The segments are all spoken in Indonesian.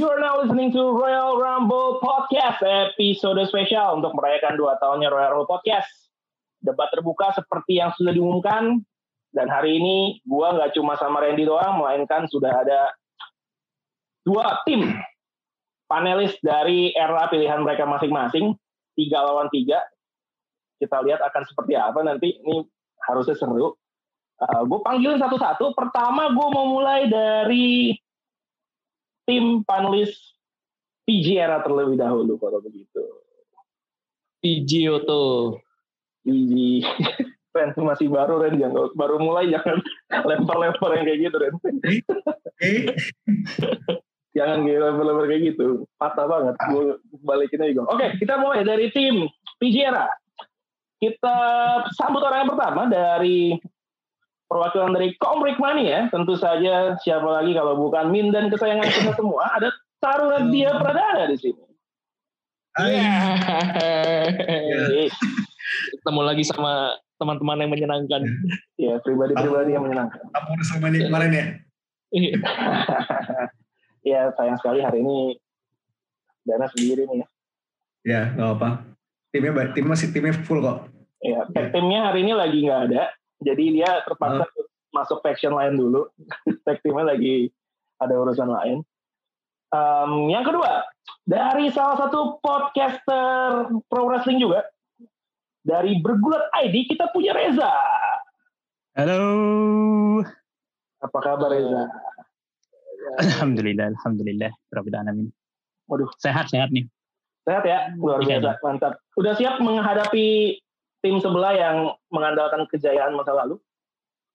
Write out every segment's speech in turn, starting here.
You are now listening to Royal Rumble Podcast, episode spesial untuk merayakan dua tahunnya Royal Rumble Podcast. Debat terbuka seperti yang sudah diumumkan, dan hari ini gua nggak cuma sama Randy doang, melainkan sudah ada dua tim panelis dari era pilihan mereka masing-masing, tiga lawan tiga. Kita lihat akan seperti apa nanti. Ini harusnya seru. Uh, gue panggilin satu-satu. Pertama gue mau mulai dari tim panelis PG era terlebih dahulu kalau begitu. PG Oto. PG. Ren masih baru Ren jangan baru mulai jangan lempar-lempar yang kayak gitu Ren. jangan lempar-lempar kayak gitu. Patah banget. Gue balikin aja. Oke, kita mulai dari tim PG era. Kita sambut orang yang pertama dari perwakilan dari Komrik Mania, ya. tentu saja siapa lagi kalau bukan Min dan kesayangan kita semua, ada Taruna Dia Pradana di sini. Iya. Yeah. Ketemu lagi sama teman-teman yang menyenangkan. Ya, pribadi-pribadi yang menyenangkan. Apa udah selama ini kemarin ya? Iya. ya, sayang sekali hari ini Dana sendiri nih ya. Ya, nggak apa. Timnya tim masih timnya full kok. Ya, timnya hari ini lagi nggak ada. Jadi dia terpaksa uh. masuk faction lain dulu. Tag lagi ada urusan lain. Um, yang kedua, dari salah satu podcaster pro wrestling juga, dari Bergulat ID kita punya Reza. Halo. Apa kabar Reza? Alhamdulillah, alhamdulillah, Rabbil alamin. Waduh, sehat sehat nih. Sehat ya, luar iya, biasa, mantap. Udah siap menghadapi tim sebelah yang mengandalkan kejayaan masa lalu?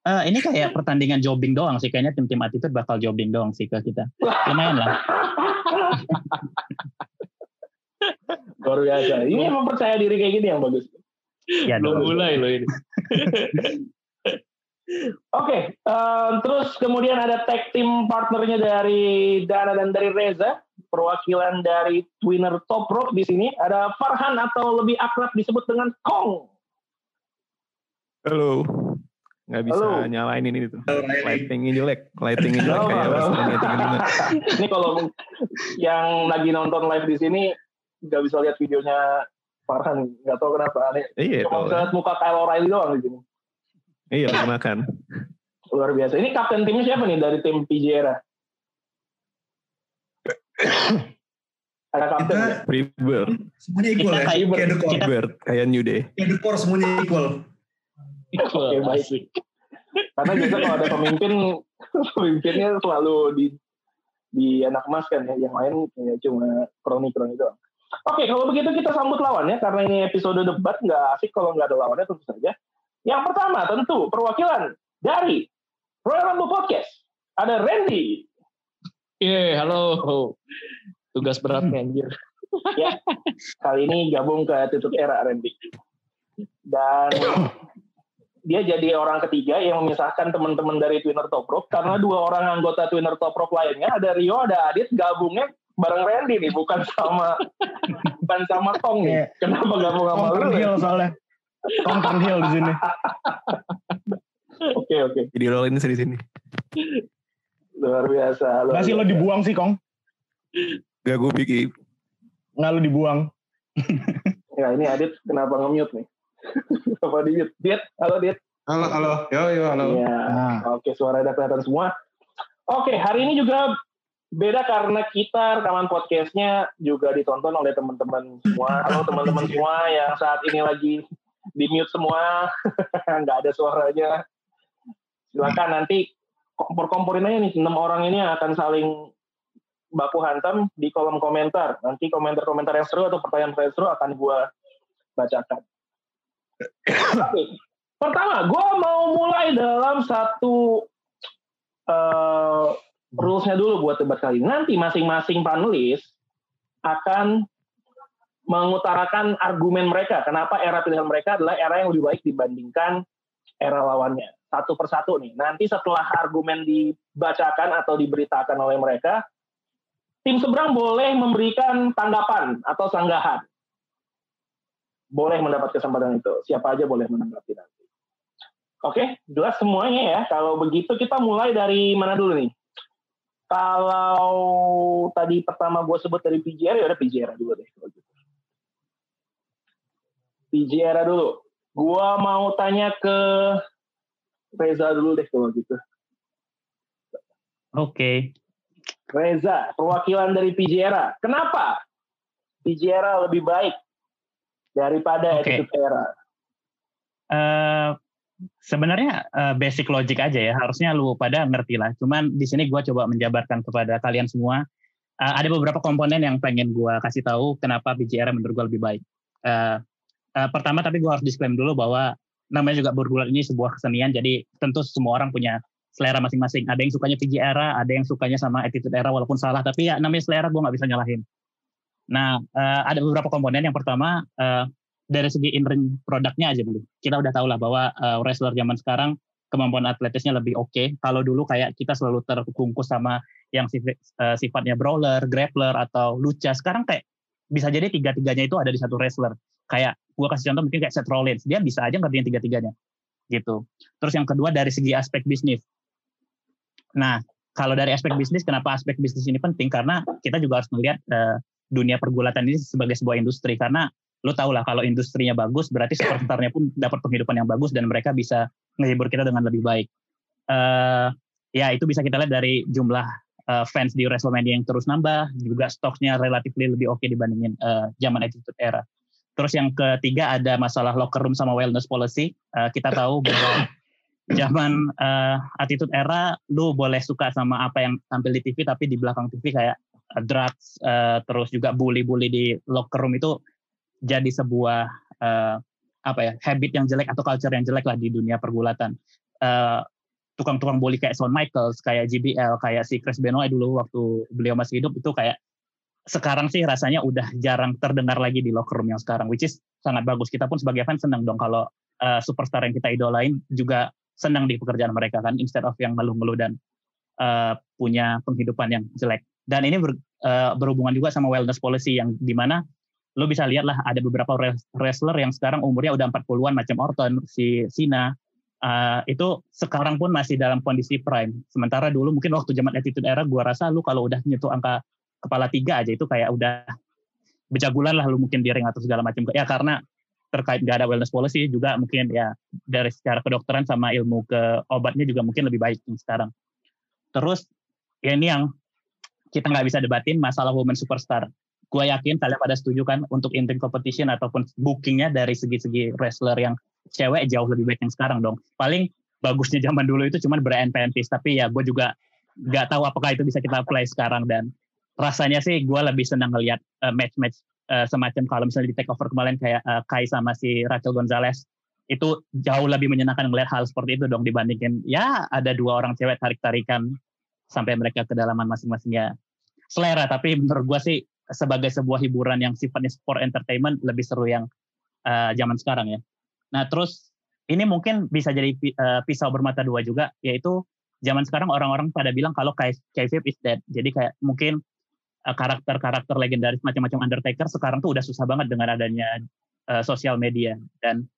Uh, ini kayak pertandingan jobbing doang sih. Kayaknya tim-tim attitude bakal jobbing doang sih ke kita. Lumayan lah. Luar biasa. Ini emang percaya diri kayak gini yang bagus. Ya, Belum mulai loh ini. Oke, okay, um, terus kemudian ada tag team partnernya dari Dana dan dari Reza, perwakilan dari Twinner Top Rope di sini. Ada Farhan atau lebih akrab disebut dengan Kong. Halo. Nggak bisa Halo. nyalain ini tuh. Lightingnya jelek. Lightingnya jelek kayak Ini kalau yang lagi nonton live di sini nggak bisa lihat videonya Farhan. Nggak tahu kenapa. Nih, iya, Cuma bisa lihat muka Kyle O'Reilly doang di sini. Iya, lagi makan. Luar biasa. Ini kapten timnya siapa nih dari tim PJ era? Ada kapten ya? Freebird. Semuanya equal ya? Kayak. Kayak New Day. Kayak The Core semuanya equal. Oke baik. Karena biasa kalau ada pemimpin, pemimpinnya selalu di di anak emas kan ya, yang lain ya cuma kroni-kroni doang. Oke, kalau begitu kita sambut lawannya karena ini episode debat nggak asik kalau nggak ada lawannya tentu saja. Yang pertama tentu perwakilan dari Royal Rumble Podcast ada Randy. Iya, yeah, halo. Tugas berat anjir. ya, kali ini gabung ke tutup era Randy. Dan dia jadi orang ketiga yang memisahkan teman-teman dari Twinner Top Rope karena dua orang anggota Twinner Top Rope lainnya ada Rio ada Adit gabungnya bareng Randy nih bukan sama bukan sama Tong nih. Yeah. Kenapa gabung sama lu? Hill soalnya. Tong Hill di sini. Oke oke. Jadi rollin di sini. Luar biasa. Luar Masih lo dibuang sih Kong? Gak gue pikir. Nggak lo dibuang. ya ini Adit kenapa nge-mute nih? Apa di mute? Diet, halo Diet. Halo, halo. Yo, yo, halo. Iya. Nah. Oke, suara udah kelihatan semua. Oke, hari ini juga beda karena kita rekaman podcastnya juga ditonton oleh teman-teman semua. Halo teman-teman semua yang saat ini lagi di mute semua, nggak ada suaranya. Silakan nanti kompor-komporin aja nih enam orang ini akan saling baku hantam di kolom komentar. Nanti komentar-komentar yang seru atau pertanyaan-pertanyaan seru akan gue bacakan. Pertama, gue mau mulai dalam satu uh, rulesnya dulu buat debat kali ini. Nanti masing-masing panelis akan mengutarakan argumen mereka. Kenapa era pilihan mereka adalah era yang lebih baik dibandingkan era lawannya. Satu persatu nih. Nanti setelah argumen dibacakan atau diberitakan oleh mereka, tim seberang boleh memberikan tanggapan atau sanggahan boleh mendapat kesempatan itu. Siapa aja boleh menanggapi nanti. Oke, jelas semuanya ya. Kalau begitu kita mulai dari mana dulu nih? kalau tadi pertama gue sebut dari PGR ya udah PGR juga deh kalau gitu. PGR dulu. Gua mau tanya ke Reza dulu deh kalau gitu. Oke. Reza, perwakilan dari PGR. Kenapa PGR lebih baik daripada Oke. Attitude Era? Eh, sebenarnya eh, basic logic aja ya. Harusnya lu pada ngerti lah. Cuman di sini gua coba menjabarkan kepada kalian semua. Eh, ada beberapa komponen yang pengen gua kasih tahu kenapa PGR menurut gua lebih baik. Eh, eh, pertama tapi gua harus disclaim dulu bahwa namanya juga bergulat ini sebuah kesenian. Jadi tentu semua orang punya selera masing-masing. Ada yang sukanya era, ada yang sukanya sama attitude era walaupun salah. Tapi ya namanya selera gue nggak bisa nyalahin. Nah, eh, ada beberapa komponen. Yang pertama eh, dari segi in-ring produknya aja dulu. Kita udah tahu lah bahwa eh, wrestler zaman sekarang kemampuan atletisnya lebih oke. Kalau dulu kayak kita selalu terbungkus sama yang sif- eh, sifatnya brawler, grappler atau lucha. Sekarang kayak bisa jadi tiga-tiganya itu ada di satu wrestler. Kayak gue kasih contoh mungkin kayak Seth Rollins, dia bisa aja ngertiin tiga-tiganya gitu. Terus yang kedua dari segi aspek bisnis. Nah, kalau dari aspek bisnis, kenapa aspek bisnis ini penting? Karena kita juga harus melihat eh, dunia pergulatan ini sebagai sebuah industri. Karena lo tau lah kalau industrinya bagus, berarti superstarnya pun dapat penghidupan yang bagus dan mereka bisa menghibur kita dengan lebih baik. Eh, ya itu bisa kita lihat dari jumlah eh, fans di WrestleMania yang terus nambah, juga stoknya relatif lebih oke dibandingin eh, zaman Attitude Era. Terus yang ketiga ada masalah locker room sama wellness policy. Eh, kita tahu bahwa zaman eh, attitude era lu boleh suka sama apa yang tampil di TV tapi di belakang TV kayak drugs eh, terus juga bully-bully di locker room itu jadi sebuah eh, apa ya habit yang jelek atau culture yang jelek lah di dunia pergulatan. Eh, tukang-tukang bully kayak Shawn Michaels, kayak JBL, kayak si Chris Benoit dulu waktu beliau masih hidup itu kayak sekarang sih rasanya udah jarang terdengar lagi di locker room yang sekarang, which is sangat bagus. Kita pun sebagai fans senang dong kalau uh, superstar yang kita idolain juga senang di pekerjaan mereka kan, instead of yang ngeluh-ngeluh dan uh, punya penghidupan yang jelek. Dan ini ber, uh, berhubungan juga sama wellness policy yang di mana lo bisa lihat lah ada beberapa wrestler yang sekarang umurnya udah 40-an macam Orton, si Cena, uh, itu sekarang pun masih dalam kondisi prime. Sementara dulu mungkin waktu zaman Attitude Era, gua rasa lu kalau udah nyentuh angka kepala tiga aja itu kayak udah bejagulan lah lu mungkin di ring atau segala macam. Ya karena terkait nggak ada wellness policy juga mungkin ya dari secara kedokteran sama ilmu ke obatnya juga mungkin lebih baik sekarang. Terus ya ini yang kita nggak bisa debatin masalah women superstar. Gue yakin kalian pada setuju kan untuk in-ring competition ataupun bookingnya dari segi-segi wrestler yang cewek jauh lebih baik yang sekarang dong. Paling bagusnya zaman dulu itu cuman Brian Pantis, tapi ya gue juga nggak tahu apakah itu bisa kita apply sekarang dan rasanya sih gue lebih senang ngelihat uh, match-match uh, semacam kalau misalnya di take over kemarin kayak uh, Kai sama si Rachel Gonzalez itu jauh lebih menyenangkan ngelihat hal seperti itu dong dibandingin ya ada dua orang cewek tarik-tarikan sampai mereka kedalaman masing-masingnya selera tapi menurut gue sih sebagai sebuah hiburan yang sifatnya sport entertainment lebih seru yang uh, zaman sekarang ya. Nah terus ini mungkin bisa jadi uh, pisau bermata dua juga yaitu zaman sekarang orang-orang pada bilang kalau kayfabe is dead. Jadi kayak mungkin karakter-karakter legendaris macam-macam Undertaker sekarang tuh udah susah banget dengan adanya uh, sosial media. Dan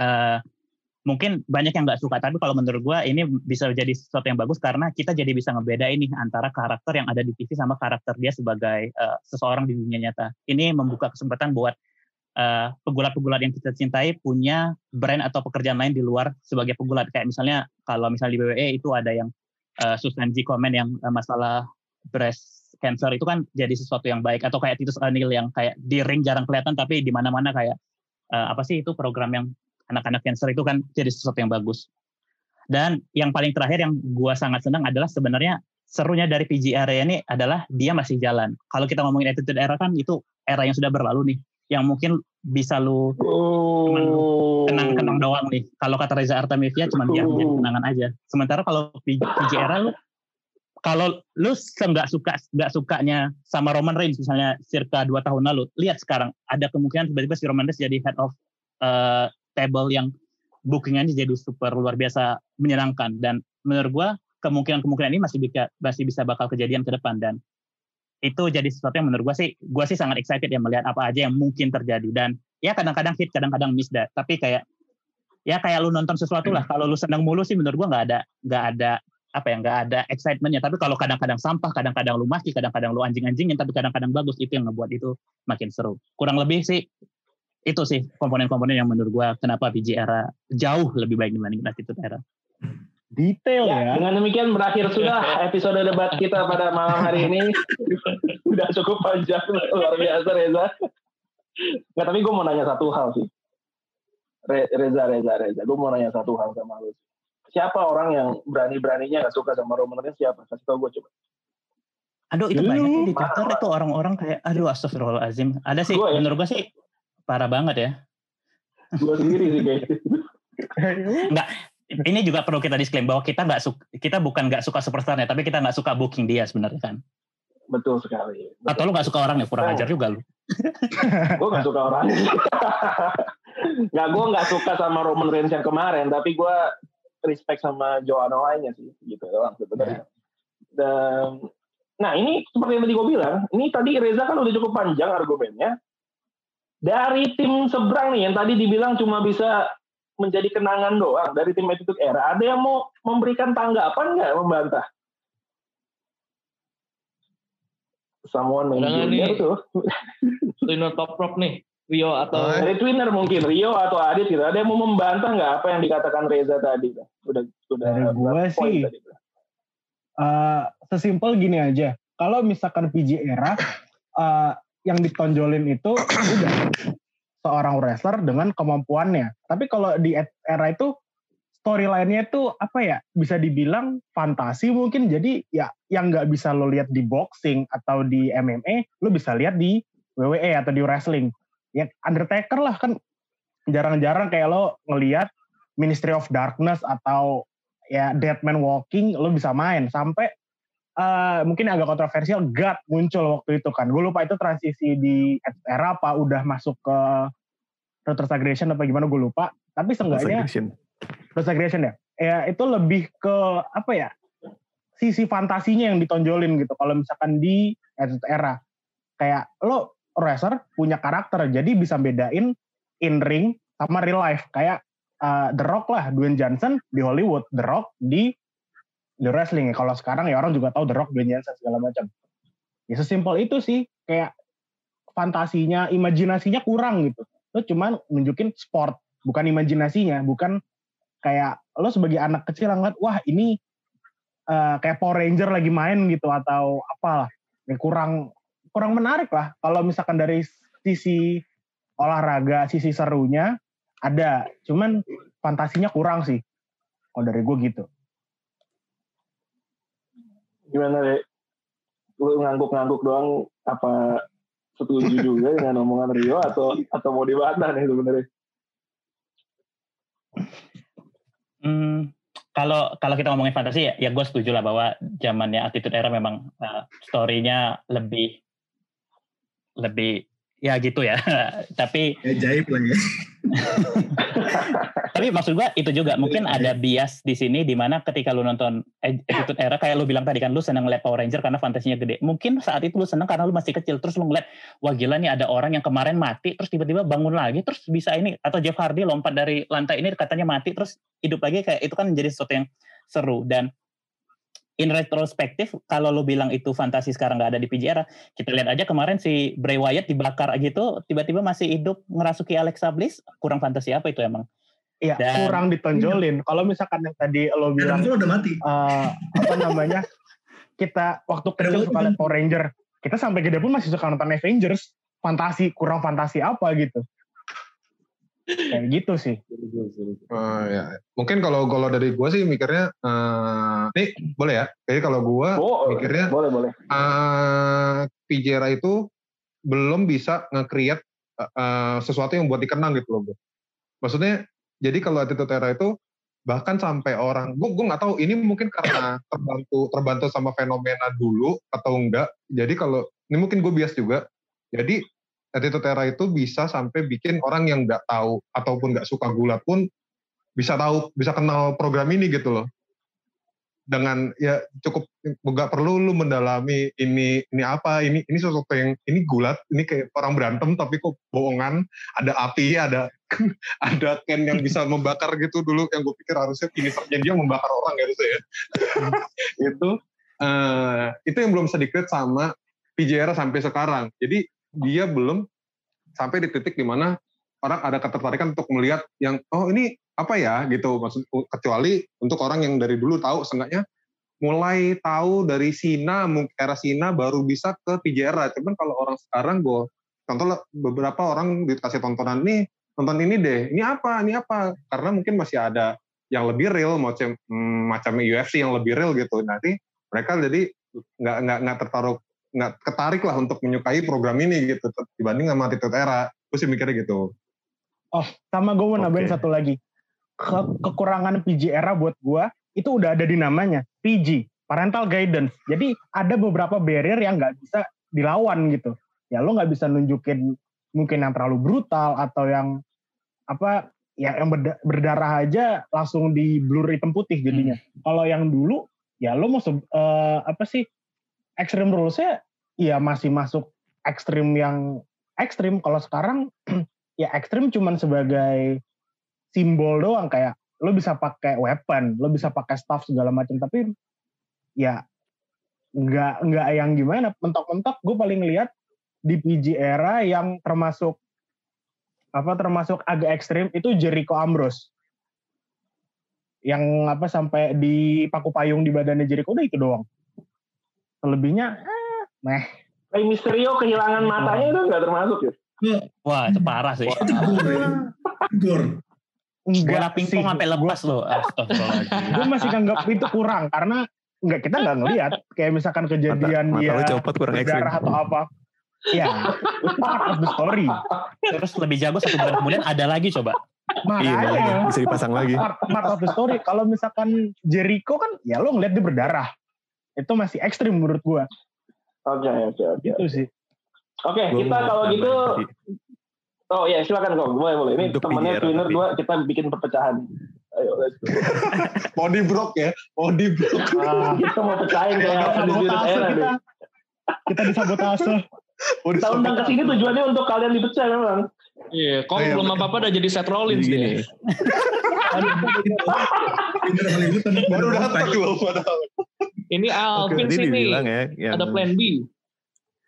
uh, mungkin banyak yang nggak suka tapi kalau menurut gue ini bisa jadi sesuatu yang bagus karena kita jadi bisa ngebeda ini antara karakter yang ada di TV sama karakter dia sebagai uh, seseorang di dunia nyata. Ini membuka kesempatan buat pegulat-pegulat uh, yang kita cintai punya brand atau pekerjaan lain di luar sebagai pegulat. Kayak misalnya kalau misalnya di WWE itu ada yang uh, G. Komen yang uh, masalah breast cancer itu kan jadi sesuatu yang baik. Atau kayak Titus O'Neil yang kayak di ring jarang kelihatan tapi di mana-mana kayak uh, apa sih itu program yang anak-anak cancer itu kan jadi sesuatu yang bagus. Dan yang paling terakhir yang gua sangat senang adalah sebenarnya serunya dari PG area ini adalah dia masih jalan. Kalau kita ngomongin attitude era kan itu era yang sudah berlalu nih, yang mungkin bisa lu oh. kenang-kenang doang nih. Kalau kata Reza Artamevia cuma biar menjadi kenangan aja. Sementara kalau PG, PG era lu kalau lu nggak suka nggak sukanya sama Roman Reigns misalnya circa dua tahun lalu, lihat sekarang ada kemungkinan tiba-tiba si Roman Reigns jadi head of uh, table yang bookingannya jadi super luar biasa menyenangkan. Dan menurut gua kemungkinan-kemungkinan ini masih bisa masih bisa bakal kejadian ke depan. Dan itu jadi sesuatu yang menurut gua sih gua sih sangat excited ya melihat apa aja yang mungkin terjadi. Dan ya kadang-kadang hit kadang-kadang miss dah. Tapi kayak ya kayak lu nonton sesuatu lah. Kalau lu senang mulu sih menurut gua nggak ada nggak ada apa ya nggak ada excitementnya. Tapi kalau kadang-kadang sampah kadang-kadang lu maki kadang-kadang lu anjing-anjingin tapi kadang-kadang bagus itu yang ngebuat itu makin seru. Kurang lebih sih itu sih komponen-komponen yang menurut gua kenapa PG era jauh lebih baik dibanding Attitude era Detail ya. Dengan demikian berakhir sudah episode debat kita pada malam hari ini. Udah cukup panjang, luar biasa Reza. Nggak, tapi gue mau nanya satu hal sih. Re- Reza, Reza, Reza. Gue mau nanya satu hal sama lu. Siapa orang yang berani-beraninya gak suka sama Roman Reigns? Siapa? Kasih tau gue coba. aduh itu banyak di Twitter itu orang-orang kayak aduh astagfirullahalazim ada sih Gua ya? menurut gua sih parah banget ya. Gue sendiri sih kayaknya. ini juga perlu kita disclaim bahwa kita nggak suka kita bukan nggak suka superstarnya tapi kita nggak suka booking dia sebenarnya kan. Betul sekali. atau lu nggak suka orangnya kurang Oh. ajar juga lu. Gue gak suka orang. Nggak gue nggak suka sama Roman Reigns yang kemarin tapi gue respect sama Joanna lainnya sih gitu doang sebenarnya. Dan nah ini seperti yang tadi gue bilang ini tadi Reza kan udah cukup panjang argumennya dari tim seberang nih yang tadi dibilang cuma bisa menjadi kenangan doang dari tim Attitude Era ada yang mau memberikan tanggapan nggak membantah Someone main nih? tuh Twinner top rock nih. Rio atau Oh, dari Twinner mungkin Rio atau Adit gitu. Ada yang mau membantah nggak apa yang dikatakan Reza tadi? Udah udah Dari gua sih, tadi? Eh, sesimpel gini aja. Kalau misalkan PJ era eh, yang ditonjolin itu udah. Seorang wrestler dengan kemampuannya. Tapi kalau di era itu storyline-nya itu apa ya? Bisa dibilang fantasi mungkin. Jadi ya yang nggak bisa lo lihat di boxing atau di MMA lo bisa lihat di WWE atau di wrestling. Ya Undertaker lah kan. Jarang-jarang kayak lo ngelihat Ministry of Darkness atau ya Dead Man Walking lo bisa main. Sampai eh, mungkin agak kontroversial God muncul waktu itu kan. Gue lupa itu transisi di era apa udah masuk ke retrosagration apa gimana gue lupa. Tapi seenggaknya Segregation. Retrosagration ya? Ya itu lebih ke apa ya sisi fantasinya yang ditonjolin gitu. Kalau misalkan di era kayak lo wrestler punya karakter jadi bisa bedain in ring sama real life. Kayak uh, The Rock lah Dwayne Johnson di Hollywood The Rock di di wrestling kalau sekarang ya orang juga tahu The Rock Dwayne Johnson segala macam. Ya sesimpel itu sih. Kayak fantasinya imajinasinya kurang gitu. Lo cuman nunjukin sport bukan imajinasinya. Bukan kayak lo sebagai anak kecil ngeliat wah ini uh, kayak Power Ranger lagi main gitu atau apalah. Ya kurang kurang menarik lah. Kalau misalkan dari sisi olahraga sisi serunya ada. Cuman fantasinya kurang sih. Kalau dari gue gitu Gimana deh? Lu ngangguk-ngangguk doang apa setuju juga dengan omongan Rio atau atau mau dibantah nih sebenarnya? Hmm, kalau kalau kita ngomongin fantasi ya, ya gue setuju lah bahwa zamannya Attitude Era memang uh, story-nya lebih lebih ya gitu ya. tapi Ya jaib lah ya. tapi maksud gue itu juga mungkin ada bias di sini di mana ketika lu nonton Attitude Era kayak lu bilang tadi kan lu seneng ngeliat Power Ranger karena fantasinya gede. Mungkin saat itu lu seneng karena lu masih kecil terus lu ngeliat wah gila nih ada orang yang kemarin mati terus tiba-tiba bangun lagi terus bisa ini atau Jeff Hardy lompat dari lantai ini katanya mati terus hidup lagi kayak itu kan menjadi sesuatu yang seru dan in retrospektif kalau lu bilang itu fantasi sekarang nggak ada di PG era kita lihat aja kemarin si Bray Wyatt dibakar gitu tiba-tiba masih hidup ngerasuki Alexa Bliss kurang fantasi apa itu emang Iya, Dan- kurang ditonjolin. Kalau misalkan yang tadi lo Adam bilang Cole udah mati. eh, apa namanya kita waktu kecil suka lihat Power Ranger, kita sampai gede pun masih suka nonton Avengers. Fantasi kurang fantasi apa gitu? Kayak gitu sih. Oh, ya. Mungkin kalau kalau dari gue sih mikirnya, eh nih boleh ya? Jadi kalau gue Oh, mikirnya boleh boleh. eh Pijera itu belum bisa nge-create eh, eh, sesuatu yang buat dikenang gitu loh, bro. Maksudnya, jadi kalau Attitude Era itu bahkan sampai orang, gue gue nggak tahu ini mungkin karena terbantu terbantu sama fenomena dulu atau enggak. Jadi kalau ini mungkin gue bias juga. Jadi Attitude Era itu bisa sampai bikin orang yang nggak tahu ataupun nggak suka gulat pun bisa tahu, bisa kenal program ini gitu loh. dengan ya cukup nggak perlu lu mendalami ini ini apa ini ini sesuatu yang ini gulat ini kayak orang berantem tapi kok bohongan ada api ada ada Ken yang bisa membakar gitu dulu yang gue pikir harusnya jadi dia membakar orang ya harusnya ya itu uh, itu yang belum bisa dikrit sama PJR sampai sekarang jadi dia belum sampai di titik di mana orang ada ketertarikan untuk melihat yang oh ini apa ya? gitu. Maksud kecuali untuk orang yang dari dulu tahu seenggaknya mulai tahu dari Sina era Sina baru bisa ke Pijera cuman kalau orang sekarang gue contoh beberapa orang dikasih tontonan nih tonton ini deh ini apa ini apa? Karena mungkin masih ada yang lebih real macam hmm, macam UFC yang lebih real gitu. Nanti mereka jadi nggak nggak nggak tertaruh nggak ketarik lah untuk menyukai program ini gitu dibanding sama Tito Era. Gue sih mikirnya gitu. Oh sama gue mau nambahin okay. satu lagi. Ke kekurangan PG era buat gue itu udah ada di namanya PG parental guidance. Jadi ada beberapa barrier yang nggak bisa dilawan gitu. Ya lo nggak bisa nunjukin mungkin yang terlalu brutal atau yang apa ya yang berdarah aja langsung di blur hitam putih jadinya. Hmm. kalau yang dulu ya lo mau uh, apa sih extreme rulesnya ya masih masuk ekstrim yang ekstrim. Kalau sekarang ya ekstrim cuman sebagai simbol doang. Kayak lo bisa pakai weapon, lo bisa pakai staff segala macam. Tapi ya nggak nggak yang gimana. Mentok-mentok gue paling lihat di PG era yang termasuk apa termasuk agak ekstrim itu Jericho Ambrose. Yang apa sampai di paku payung di badannya Jericho udah itu doang selebihnya eh, meh Rey Mysterio kehilangan matanya itu nggak termasuk ya wah itu parah sih Gor. Enggak Bola pingpong sampai lepas loh. gue masih nganggap itu kurang karena enggak kita nggak ngelihat kayak misalkan kejadian mata, dia mata copot kurang darah atau apa. Ya, part of the story. Terus lebih jago satu bulan kemudian ada lagi coba. Makanya, iya, bisa dipasang lagi. Part, part of the story. Kalau misalkan Jericho kan, ya lo ngeliat dia berdarah. Itu masih ekstrim menurut gua. Oke, oke, oke. Itu sih. Oke, okay, kita kalau gitu Oh ya silakan kok, boleh boleh. Ini Untuk temennya Twinner dua kita bikin perpecahan. Ayo, let's go. mau di brok ya, mau di brok. Ah, kita mau pecahin kayak di sabotase kita. Kita disabotase. Kita undang ke sini tujuannya untuk kalian dipecah memang. Iya, kok belum apa-apa udah jadi Seth Rollins gini. Baru datang padahal. Ini Alvin sini. Ya, ada plan B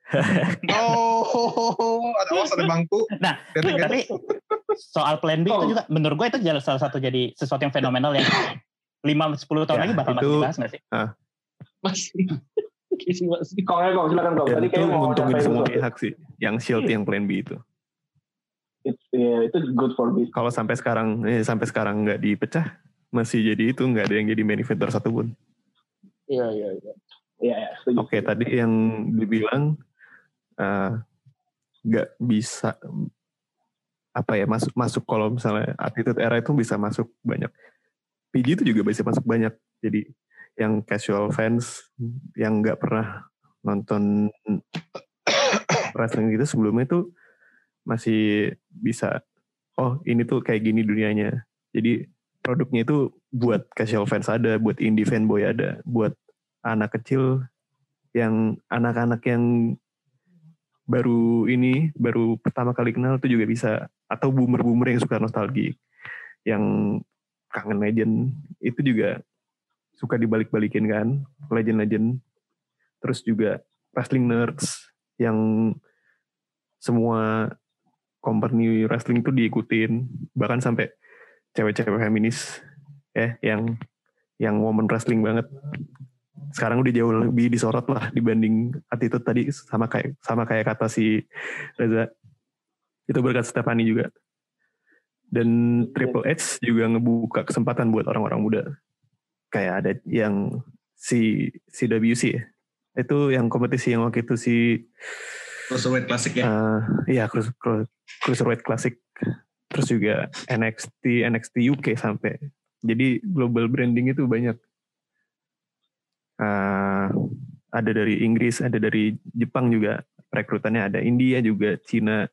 oh, ada awas ada bangku. Nah, tapi soal plan B itu juga menurut gue itu salah satu jadi sesuatu yang fenomenal yang 5 10 tahun ya, lagi bakal itu, masih dibahas nggak sih? Uh, masih. masih. Kok ya, kok silakan kok. Tadi kayak mau untungin semua pihak sih. Yang shield yang plan B itu. It's, yeah, itu good for business. Kalau sampai sekarang, eh, sampai sekarang nggak dipecah, masih jadi itu nggak ada yang jadi main eventer satupun. Iya iya iya. Iya, ya, Oke, tadi yang dibilang Eh, nggak uh, bisa apa ya masuk masuk kalau misalnya attitude era itu bisa masuk banyak. PG itu juga bisa masuk banyak. Jadi yang casual fans yang nggak pernah nonton wrestling gitu sebelumnya itu masih bisa oh ini tuh kayak gini dunianya. Jadi produknya itu buat casual fans ada buat indie fanboy ada buat anak kecil yang anak-anak yang baru ini baru pertama kali kenal tuh juga bisa atau boomer-boomer yang suka nostalgia yang kangen legend itu juga suka dibalik-balikin kan legend-legend. Terus juga wrestling nerds yang semua company wrestling tuh diikutin bahkan sampai cewek-cewek feminis ya yang yang woman wrestling banget. Sekarang udah jauh lebih disorot lah dibanding attitude tadi sama kayak sama kayak kata si Reza. Itu berkat Stephanie juga. Dan Triple H juga ngebuka kesempatan buat orang-orang muda. Kayak ada yang si CWC ya. Itu yang kompetisi yang waktu itu si Cruiserweight Classic ya? uh, iya Cruiserweight Classic. Terus juga NXT NXT UK sampai jadi global branding itu banyak uh, ada dari Inggris, ada dari Jepang juga rekrutannya ada India juga, Cina.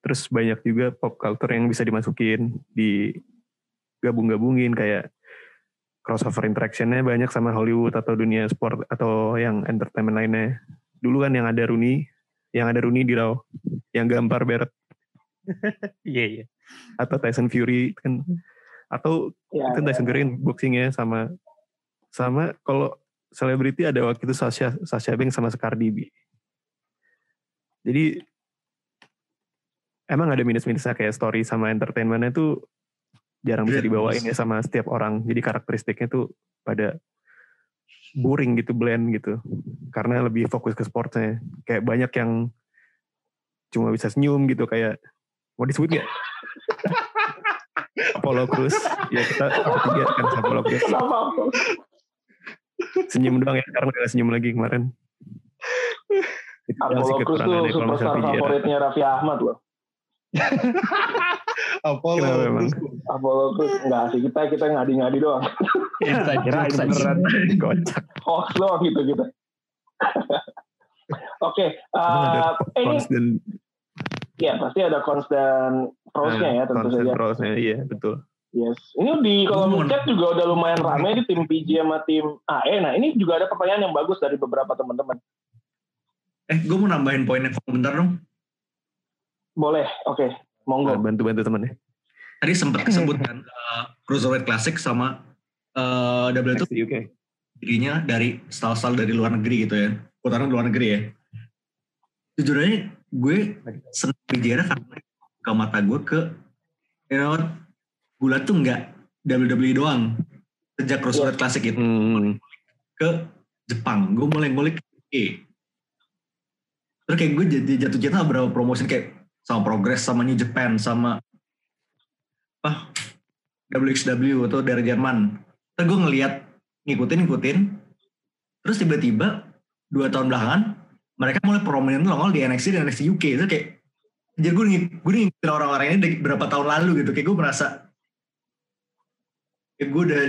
Terus banyak juga pop culture yang bisa dimasukin, di gabung-gabungin kayak crossover interactionnya banyak sama Hollywood atau dunia sport atau yang entertainment lainnya. Dulu kan yang ada Rooney, yang ada Rooney di Raw, yang gambar beret Iya iya. atau Tyson Fury kan atau Ya, kan Tyson Fury kan boxingnya sama sama kalau selebriti ada waktu itu Sasha Sasha Banks sama Cardi B. Jadi emang ada minus-minusnya kayak story sama entertainmentnya tuh jarang bisa Blend, dibawain ya sama setiap orang. Jadi karakteristiknya tuh pada boring gitu blend gitu. Karena lebih fokus ke sportnya. Kayak banyak yang cuma bisa senyum gitu kayak mau disebut nggak Apollo Cruz ya kita ketiga kan sama Apollo Cruz Kenapa? senyum doang ya sekarang udah senyum lagi kemarin Apollo Cruz tuh kalau superstar favoritnya Raffi Ahmad loh. Apollo Kenapa terus Apollo Cruz enggak sih kita kita ngadi-ngadi doang. Kirain jokes aja. beneran. kocak Hoax doang gitu kita. Oke, Emang ada eh, ini ya pasti ada constant pros-nya ya tentu saja. pros-nya, iya betul Yes. Ini di kolom chat juga udah lumayan ramai di tim PJ sama tim AE. Nah ini juga ada pertanyaan yang bagus dari beberapa teman-teman. Eh, gue mau nambahin poinnya komentar dong. Boleh, oke, monggo. Nah, bantu-bantu temennya Tadi sempat kesebutkan uh, Cruiserweight Classic sama uh, double itu UK dirinya dari style-style dari luar negeri gitu ya. Putaran luar negeri ya. Jujur aja gue seneng bicara karena ke mata gue ke you know what, gulat tuh nggak WWE doang. Sejak Cruiserweight Classic itu hmm. ke Jepang. Gue mulai ngulik eh. Terus kayak gue jadi jatuh cinta sama beberapa promotion kayak sama Progress, sama New Japan, sama apa WXW atau dari Jerman. Terus gue ngeliat ngikutin ngikutin. Terus tiba-tiba dua tahun belakangan mereka mulai prominent nongol di NXT dan NXT UK. Itu kayak jadi gue gue ngikutin orang-orang ini dari berapa tahun lalu gitu. Kayak gue merasa kayak gue udah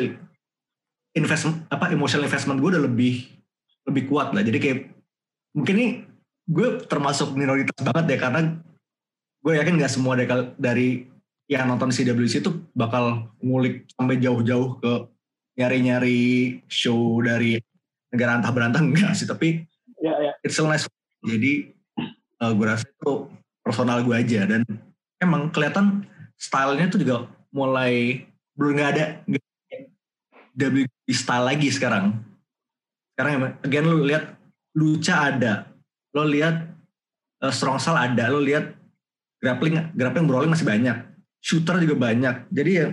investment apa emotional investment gue udah lebih lebih kuat lah jadi kayak mungkin ini gue termasuk minoritas banget ya karena gue yakin nggak semua dari, dari yang nonton CWC itu bakal ngulik sampai jauh-jauh ke nyari-nyari show dari negara antah berantah enggak sih tapi Ya, ya. it's a nice jadi eh, gue rasa itu personal gue aja. Dan emang kelihatan stylenya tuh juga mulai belum nggak ada kayak WWE style lagi sekarang. Sekarang emang again lu lihat lucha ada. Lo lihat eh, strong style ada. Lo lihat grappling grappling brawling masih banyak. Shooter juga banyak. Jadi ya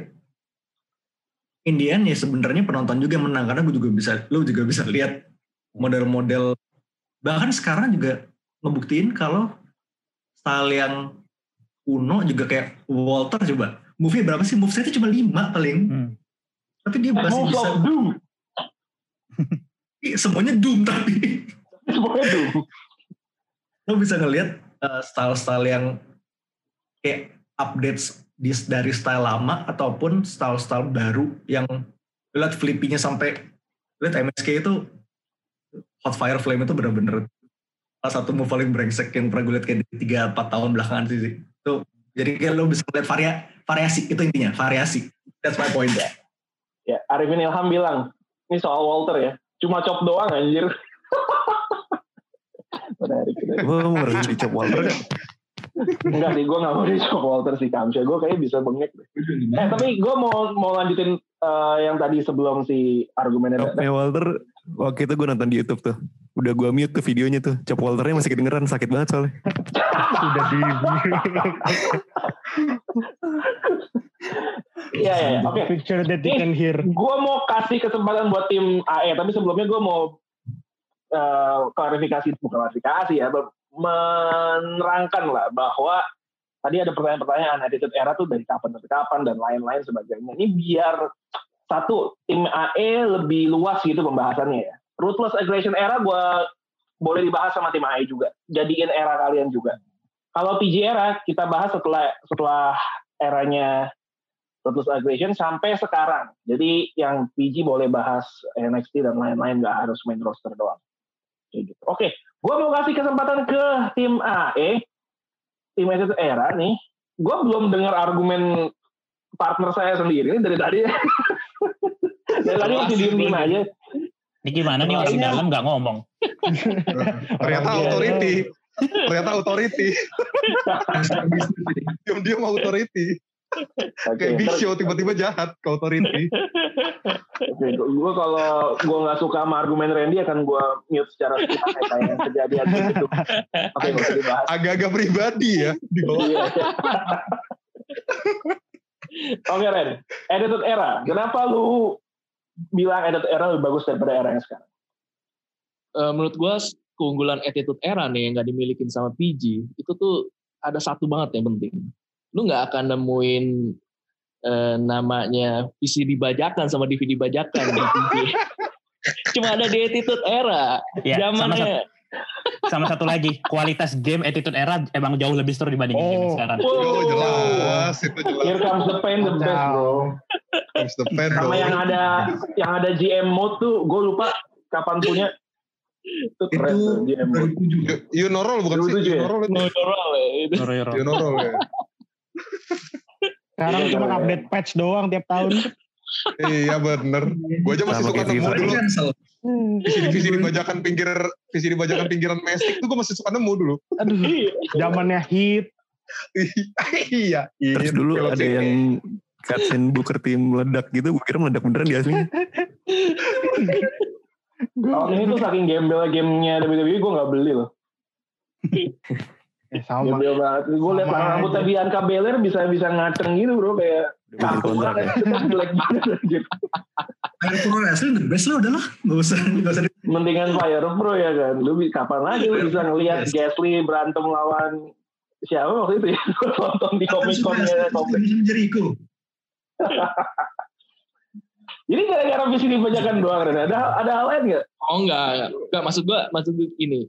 Indian ya sebenarnya penonton juga menang. Karena gue juga bisa lo juga bisa lihat model-model. Bahkan sekarang juga ngebuktiin kalau style yang kuno juga kayak Walter coba movie berapa sih move itu cuma lima paling Hmm. tapi dia masih bisa Doom. Semuanya doom tapi Semuanya Doom. lo bisa ngelihat uh, style-style yang kayak updates di, dari style lama ataupun style-style baru yang lihat flippingnya sampai lihat MSK itu Hot Fire Flame itu bener-bener salah satu move paling brengsek yang pernah gue lihat kayak di 3-4 tahun belakangan sih, sih. Tuh, jadi kayak lo bisa lihat varia, variasi itu intinya variasi that's my point Ya, Arifin Ilham bilang, ini soal Walter ya. Cuma chop doang anjir. Menarik. gue mau ngerti di Chop Walter kan Enggak sih, gue gak mau di chop Walter sih Kamsya. Gue kayaknya bisa bengek. Eh, tapi gue mau mau lanjutin eh, yang tadi sebelum si argumennya. Walter waktu itu gue nonton di YouTube tuh udah gue mute tuh videonya tuh Chop Walternya masih kedengeran sakit banget soalnya Udah di Iya, iya, iya. Oke. picture that you can hear. gue mau kasih kesempatan buat tim AE, tapi sebelumnya gue mau eh, klarifikasi, bukan klarifikasi ya, menerangkan lah bahwa tadi ada pertanyaan-pertanyaan attitude era tuh dari kapan sampai kapan dan lain-lain sebagainya. Ini biar satu tim AE lebih luas gitu pembahasannya ya. Ruthless aggression era gue boleh dibahas sama tim AE juga. Jadiin era kalian juga. Kalau PG era kita bahas setelah setelah eranya Ruthless Aggression sampai sekarang. Jadi yang PG boleh bahas NXT dan lain-lain nggak harus main roster doang. Gitu. Oke, gue mau kasih kesempatan ke tim AE, tim itu era nih. Gue belum dengar argumen partner saya sendiri dari tadi. Dari tadi masih diem-diem aja. Ini gimana nih orang dalam nggak ngomong? Ternyata Iya. authority. Ternyata authority. Diam-diam authority. Oke, Kayak Big Show tiba-tiba jahat ke authority. Oke, gue kalau gue nggak suka sama argumen Randy akan gue mute secara sepihak ya, kayak yang kejadian gitu. Oke, usah dibahas. Agak-agak pribadi ya di bawah. Iya. Oke Ren, Attitude Era. Kenapa lu bilang Attitude Era lebih bagus daripada era yang sekarang? Eh, menurut gue keunggulan attitude era nih yang nggak dimilikin sama PG itu tuh ada satu banget yang penting. Lu nggak akan nemuin eh, namanya VCD bajakan sama DVD bajakan di PG. Cuma ada di attitude era. Ya, Zamannya sama satu lagi, kualitas game attitude era emang jauh lebih seru dibandingin game yang Oh. sekarang. Oh, jelas. Itu jelas. Here comes the pain, the best bro. Comes the pen, Sama bro. yang ada yang ada GM mode tuh, gue lupa kapan punya. Itu keren Itu tuh, GM mode. 2007. You know roll bukan sih? 2007? You know roll itu. moral ya. roll ya. Sekarang Iya, cuma iya. update patch doang tiap tahun. Iya bener. Gue aja masih suka nemu dulu. Visi di visi di bajakan pinggir visi di bajakan pinggiran mestik tuh gue masih suka nemu dulu. Aduh, zamannya hit. iya. Terus iya, dulu ada sih. yang cutscene Booker T meledak gitu, gue kira meledak beneran di aslinya. Tahun ini tuh saking gembel gamenya WWE, gue nggak beli loh. Eh, sama. Gembel banget. Gue liat rambutnya. Bianca Belair bisa bisa ngaceng gitu bro, kayak Udah bikin cakep kontrak banget. ya. Jelek banget. Air Pro Wrestling the best lah udah lah. Gak usah, gak usah. di- Mendingan Fire Pro ya kan. Lu kapan lagi lu bisa ngelihat Yes. Gasly berantem lawan siapa waktu itu ya? Nonton di Comic. Bisa Jericho. Jadi gara-gara visi dibacakan doang Ren. Ada ada hal lain nggak? Oh enggak, enggak. maksud gua maksud gua gini.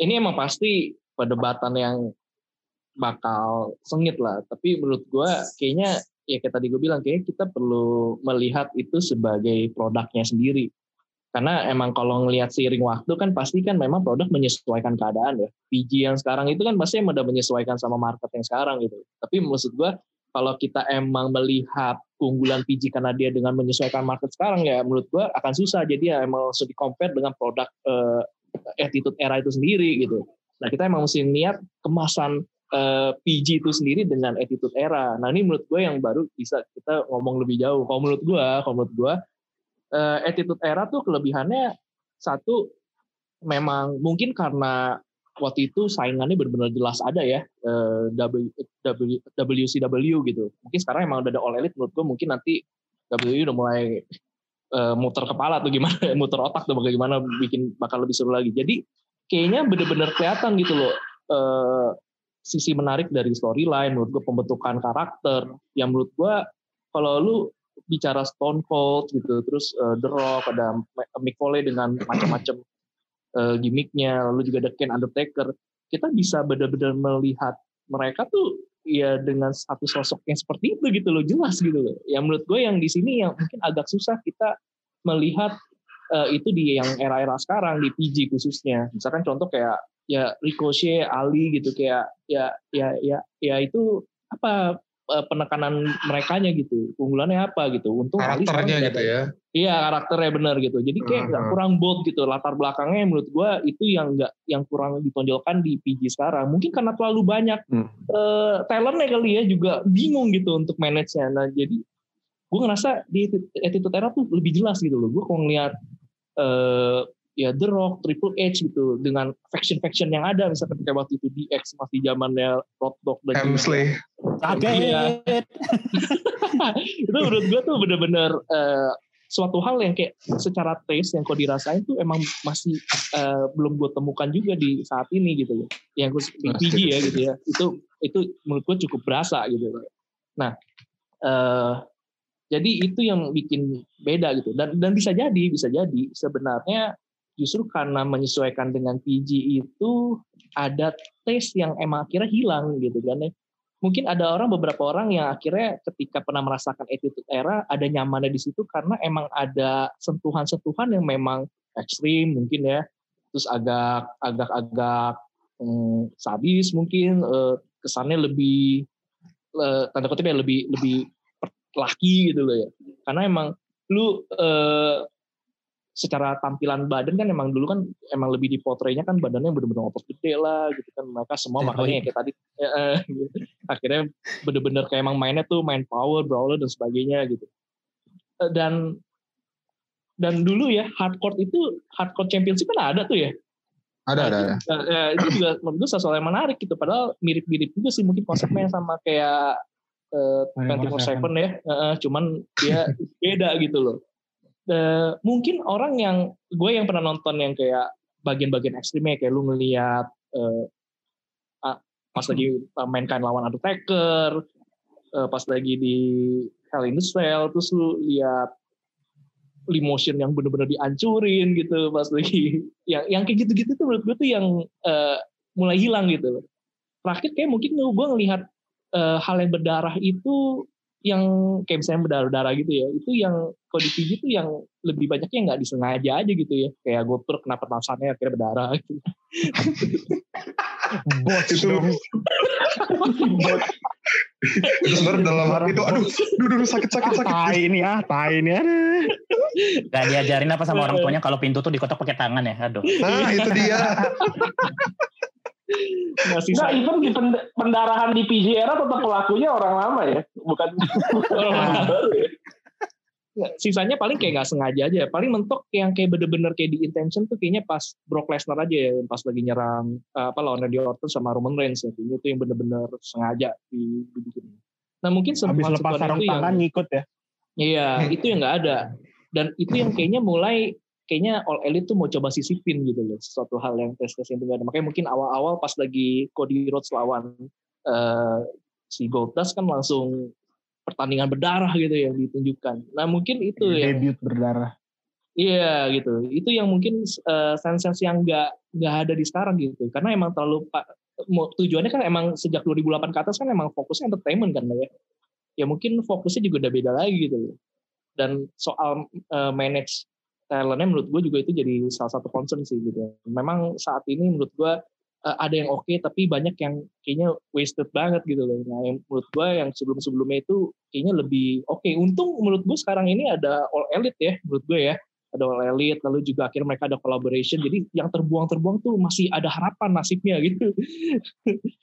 Ini emang pasti perdebatan yang bakal sengit lah, tapi menurut gua kayaknya ya kayak tadi gue bilang kayaknya kita perlu melihat itu sebagai produknya sendiri. Karena emang kalau ngelihat seiring waktu kan pasti kan memang produk menyesuaikan keadaan ya. PG yang sekarang itu kan pasti emang udah menyesuaikan sama market yang sekarang gitu. Tapi maksud gua kalau kita emang melihat keunggulan PG karena dia dengan menyesuaikan market sekarang ya menurut gua akan susah jadi ya emang langsung di compare dengan produk eh, attitude era itu sendiri gitu. Nah kita emang mesti lihat kemasan eh, PG itu sendiri dengan attitude era. Nah ini menurut gue yang baru bisa kita ngomong lebih jauh. Kalau menurut gue, kalau menurut gue eh, attitude era tuh kelebihannya satu memang mungkin karena waktu itu saingannya benar-benar jelas ada ya eh, W, WCW gitu. Mungkin sekarang emang udah ada All Elite menurut gue mungkin nanti WWE udah mulai eh, muter kepala tuh gimana, muter otak tuh bagaimana bikin bakal lebih seru lagi. Jadi kayaknya bener-bener kelihatan gitu loh eh, sisi menarik dari storyline, menurut gue pembentukan karakter. Yang menurut gue kalau lu bicara Stone Cold gitu, terus eh, The Rock, ada Mick Foley dengan macam-macam eh, gimmicknya, lalu juga ada Ken Undertaker, kita bisa benar-benar melihat mereka tuh ya dengan satu sosok yang seperti itu gitu loh, jelas gitu loh. Yang menurut gue yang di sini yang mungkin agak susah kita melihat eh, itu di yang era-era sekarang di PG khususnya. Misalkan contoh kayak ya Ricochet, Ali gitu kayak ya ya ya ya itu apa eh, penekanan merekanya gitu, keunggulannya apa gitu. Untung Karakternya gitu ya. Iya karakternya benar gitu. Jadi kayak nggak Mhm. kurang bold gitu. Latar belakangnya menurut gua itu yang nggak yang kurang ditonjolkan di PG sekarang. Mungkin karena terlalu banyak Hmm. eh, talentnya kali ya juga bingung gitu untuk manage-nya. Nah jadi gue ngerasa di attitude era tuh lebih jelas gitu loh. Gue kalau ngeliat eh, ya The Rock, Triple H gitu dengan faction-faction yang ada. Misalkan kayak waktu itu DX masih zamannya Road Dogg dan Hemsley. Iya. itu menurut gue tuh bener-bener eh, suatu hal yang kayak secara taste yang kau dirasain tuh emang masih eh, belum gue temukan juga di saat ini gitu ya yang gue di PG ya gitu ya. Itu itu menurut gue cukup berasa gitu nah eh, jadi itu yang bikin beda gitu. Dan dan bisa jadi bisa jadi sebenarnya justru karena menyesuaikan dengan PG itu ada taste yang emang akhirnya hilang gitu kan ya. Mungkin ada orang beberapa orang yang akhirnya ketika pernah merasakan attitude era ada nyamannya di situ karena emang ada sentuhan-sentuhan yang memang ekstrim mungkin ya. Terus agak agak agak hmm, sadis mungkin eh, kesannya lebih eh, tanda kutipnya lebih lebih per- laki gitu loh ya. Karena emang lu eh, secara tampilan badan kan emang dulu kan emang lebih dipotrenya kan badannya bener-bener otot gede lah gitu kan. Mereka semua Steroid. makanya kayak tadi eh, eh, gitu. akhirnya bener-bener kayak emang mainnya tuh main power brawler dan sebagainya gitu. Eh, dan dan dulu ya hardcore itu hardcore championship kan ada tuh ya? Ada, ada, ada. Eh, eh, itu juga menurut gue sesuatu yang menarik gitu. Padahal mirip-mirip juga sih mungkin konsepnya sama kayak eh, 24/7 ya. Eh, eh, cuman dia beda gitu loh Eh, mungkin orang yang gue yang pernah nonton yang kayak bagian-bagian ekstrimnya kayak lu ngeliat eh, ah, pas lagi main kain lawan Undertaker eh, pas lagi di Hell in a Cell terus lu lihat Limotion yang bener-bener dihancurin gitu pas lagi yang yang kayak gitu-gitu tuh menurut gue tuh yang eh, mulai hilang gitu. Terakhir kayak mungkin gue ngelihat eh, hal yang berdarah itu yang kayak misalnya berdarah-darah gitu ya itu yang kalau di tuh yang lebih banyaknya nggak disengaja aja gitu ya kayak gue tuh kena pernafasannya akhirnya berdarah gitu. Bot Itu itu sebenarnya dalam hati itu aduh, aduh, aduh, sakit sakit sakit. Tai ini ah, tai ini aduh. Gak diajarin apa sama orang tuanya kalau pintu tuh dikotok pakai tangan ya. Aduh. Nah, itu dia. Nah, Enggak, sisa, even di pend- pendarahan di PG era tetap pelakunya orang lama ya, bukan orang baru ya. Nggak, sisanya paling kayak nggak sengaja aja. Paling mentok yang kayak bener-bener kayak di intention tuh kayaknya pas Brock Lesnar aja ya, pas lagi nyerang eh, apa lawan Randy Orton sama Roman Reigns ya. Kayaknya itu yang bener-bener sengaja di- dibikin. Nah mungkin Habis sentuhan- lepas sarung itu yang- tangan ngikut ya. Iya, itu yang nggak ada. Dan itu yang kayaknya mulai kayaknya All Elite tuh mau coba sisipin gitu loh, sesuatu hal yang tes tes nggak ada. Makanya mungkin awal-awal pas lagi Cody Rhodes lawan eh, si Goldust kan langsung pertandingan berdarah gitu yang ditunjukkan. Nah mungkin itu yang Debut berdarah. Iya gitu. Itu yang mungkin uh, sense-sense yang nggak nggak ada di sekarang gitu. Karena emang terlalu pak tujuannya kan emang sejak 2008 ke atas kan emang fokusnya entertainment kan ya. Ya mungkin fokusnya juga udah beda lagi gitu loh. Dan soal uh, manage talentnya menurut gue juga itu jadi salah satu concern sih gitu. Memang saat ini menurut gue uh, ada yang oke tapi banyak yang kayaknya wasted banget gitu loh. Nah yang menurut gue yang sebelum-sebelumnya itu kayaknya lebih oke. Untung menurut gue sekarang ini ada all elite ya menurut gue ya ada All Elite, lalu juga akhirnya mereka ada collaboration. Jadi yang terbuang-terbuang tuh masih ada harapan nasibnya gitu.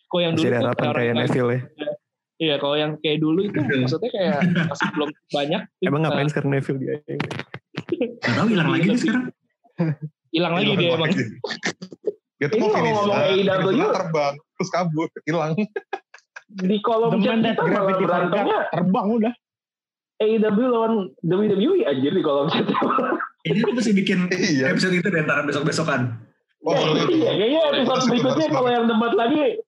Kalau yang Masih dulu ada harapan kayak Neville ya. Iya, kalau yang kayak dulu itu maksudnya kayak masih belum banyak. Emang ngapain sekarang Neville dia? Gak tahu hilang lagi nih sekarang. Hilang lagi dia emang. Dia tuh mau ngomong finish. terbang terus kabur hilang. Di kolom chat kita malah berantemnya terbang udah. AEW lawan WWE anjir di kolom chat. Ini aku mesti bikin Iya. episode itu deh ntar besok-besokan. Oh. Iya, kayaknya Boleh, episode harus berikutnya kalau yang debat lagi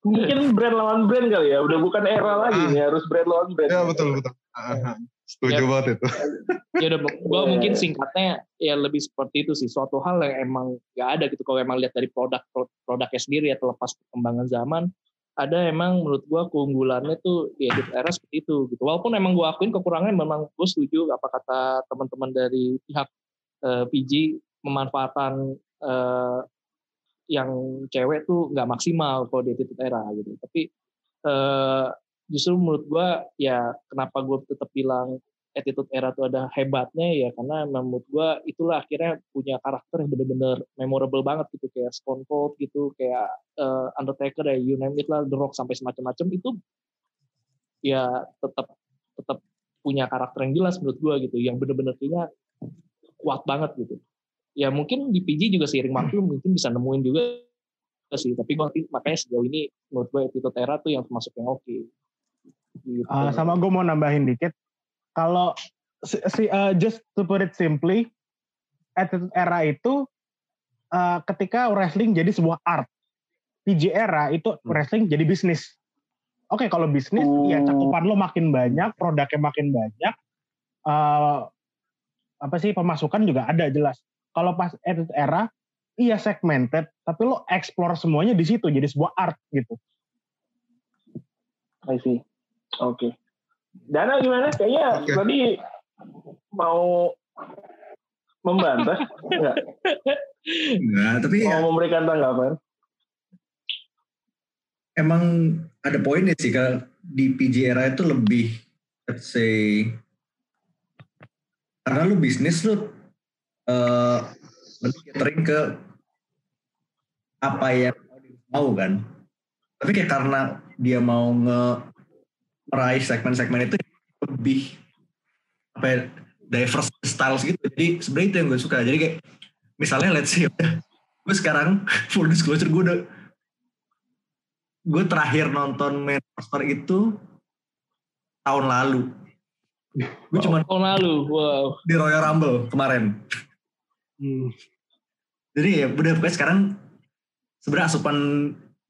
mungkin brand lawan brand kali ya. Udah bukan era lagi Ah. nih, harus brand lawan brand. Ya betul betul. Ah, Setuju Ya. banget itu. Ya udah, gua Iya. mungkin singkatnya ya lebih seperti itu sih. Suatu hal yang emang nggak ada gitu. Kalau emang lihat dari produk produknya sendiri ya terlepas perkembangan zaman, ada emang menurut gua keunggulannya tuh di edit era seperti itu gitu. Walaupun emang gua akuin kekurangannya memang gue setuju apa kata teman-teman dari pihak eh, PG memanfaatkan eh, yang cewek tuh nggak maksimal kalau di edit era gitu. Tapi eh, justru menurut gua ya kenapa gue tetap bilang attitude era tuh ada hebatnya ya karena menurut gua itulah akhirnya punya karakter yang bener-bener memorable banget gitu kayak Stone Cold gitu kayak eh, Undertaker ya you name it lah The Rock sampai semacam-macam itu ya tetap tetap punya karakter yang jelas menurut gua gitu yang bener-bener kayaknya kuat banget gitu. Ya mungkin di PG juga seiring waktu mungkin bisa nemuin juga sih tapi gua makanya sejauh ini menurut gua attitude era tuh yang termasuk yang oke gitu. Ah, sama gue mau nambahin dikit. Kalau si, uh, just to put it simply, attitude era itu uh, ketika wrestling jadi sebuah art. PG era itu wrestling jadi bisnis. Oke, kalau bisnis Oh. ya cakupan lo makin banyak, produknya makin banyak. uh, apa sih pemasukan juga ada jelas. Kalau pas attitude era iya segmented, tapi lo explore semuanya di situ jadi sebuah art gitu. I see. Oke. Dana gimana? Kayaknya Oke. tadi mau membantah, enggak? Enggak, tapi ya Mau memberikan tanggapan? emang ada poinnya sih kalau di PG era itu lebih let's say karena lu bisnis lu eh lebih catering ke apa yang mau kan tapi kayak karena dia mau nge meraih segmen-segmen itu lebih apa ya, diverse styles gitu. Jadi sebenarnya itu yang gue suka. Jadi kayak misalnya let's say gue sekarang full disclosure gue udah gue terakhir nonton main roster itu tahun lalu. Gue cuma Tahun lalu, wow. di Royal Rumble kemarin. Hmm. jadi ya udah pokoknya sekarang sebenarnya asupan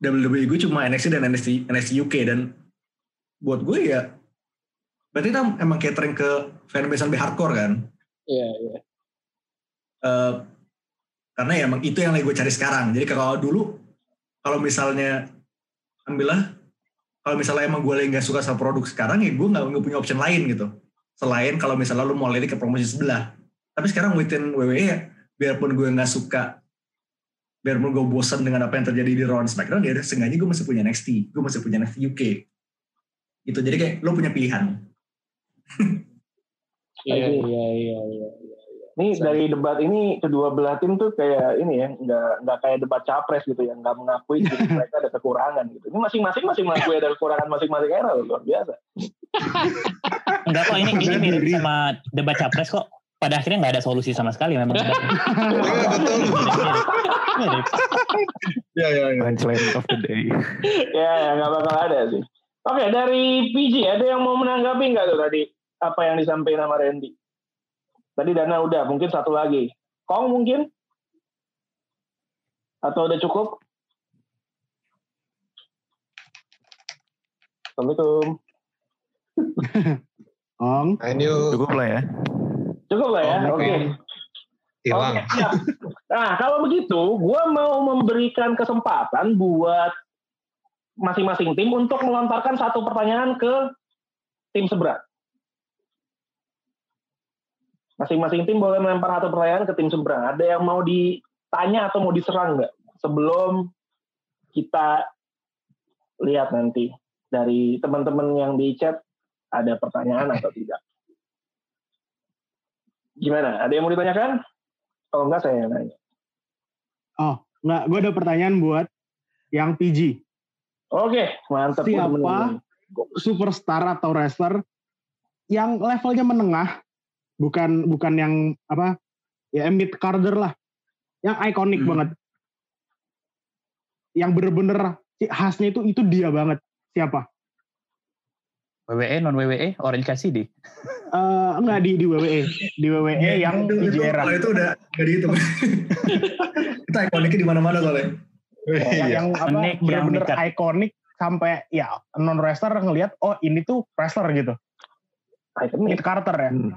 WWE gue cuma NXT dan NXT, NXT UK dan buat gue ya berarti kita emang catering ke fanbase lebih hardcore kan? Iya, iya. Eh, karena ya emang itu yang lagi gue cari sekarang. Jadi kalau dulu kalau misalnya ambillah kalau misalnya emang gue lagi nggak suka sama produk sekarang ya gue nggak punya option lain gitu. Selain kalau misalnya lu mau lirik ke promosi sebelah. Tapi sekarang within WWE ya biarpun gue nggak suka biarpun gue bosan dengan apa yang terjadi di Raw dan SmackDown ya seenggaknya gue masih punya NXT gue masih punya NXT UK gitu jadi kayak lo punya pilihan Iya, Lagi. iya, iya, iya. Ini dari debat ini kedua belah tim tuh kayak ini ya, nggak nggak kayak debat capres gitu ya, nggak mengakui diri mereka ada kekurangan gitu. Ini masing-masing masih mengakui ada kekurangan masing-masing era loh, luar biasa. Enggak kok ini ini mirip sama debat capres kok. Pada akhirnya nggak ada solusi sama sekali memang. Iya, betul. Mirip. Iya, iya, iya. Punchline of the day. ya, ya nggak bakal ada sih. Oke, dari PG ada yang mau menanggapi nggak tuh tadi apa yang disampaikan sama Randy? Tadi Dana udah, mungkin satu lagi. Kong mungkin? Atau udah cukup? Assalamualaikum. Ong. Ayo yuk. Cukup lah ya. Cukup lah ya, oke. oke. Hilang. Oke, siap. Nah, kalau begitu, gue mau memberikan kesempatan buat masing-masing tim untuk melontarkan satu pertanyaan ke tim seberang. Masing-masing tim boleh melempar satu pertanyaan ke tim seberang. Ada yang mau ditanya atau mau diserang nggak? Sebelum kita lihat nanti dari teman-teman yang di chat ada pertanyaan atau tidak. Gimana? Ada yang mau ditanyakan? Kalau enggak saya yang nanya. Nggak, gue ada pertanyaan buat yang PG. Oke, mantap. Siapa? Ini. Superstar atau wrestler yang levelnya menengah, bukan bukan yang apa ya mid carder lah, yang ikonik Hmm. banget, yang bener-bener khasnya itu itu dia banget. Siapa? WWE non WWE Orange Cassidy. Eh enggak di di WWE, di WWE yang itu, PG itu, era. itu udah dihitung itu ikoniknya di mana-mana soalnya yang, Iya. yang apa Unik, yang bener-bener dekat. ikonik sampai ya non wrestler ngelihat oh ini tuh wrestler gitu. Ikonik. Mid Carter ya. Hmm.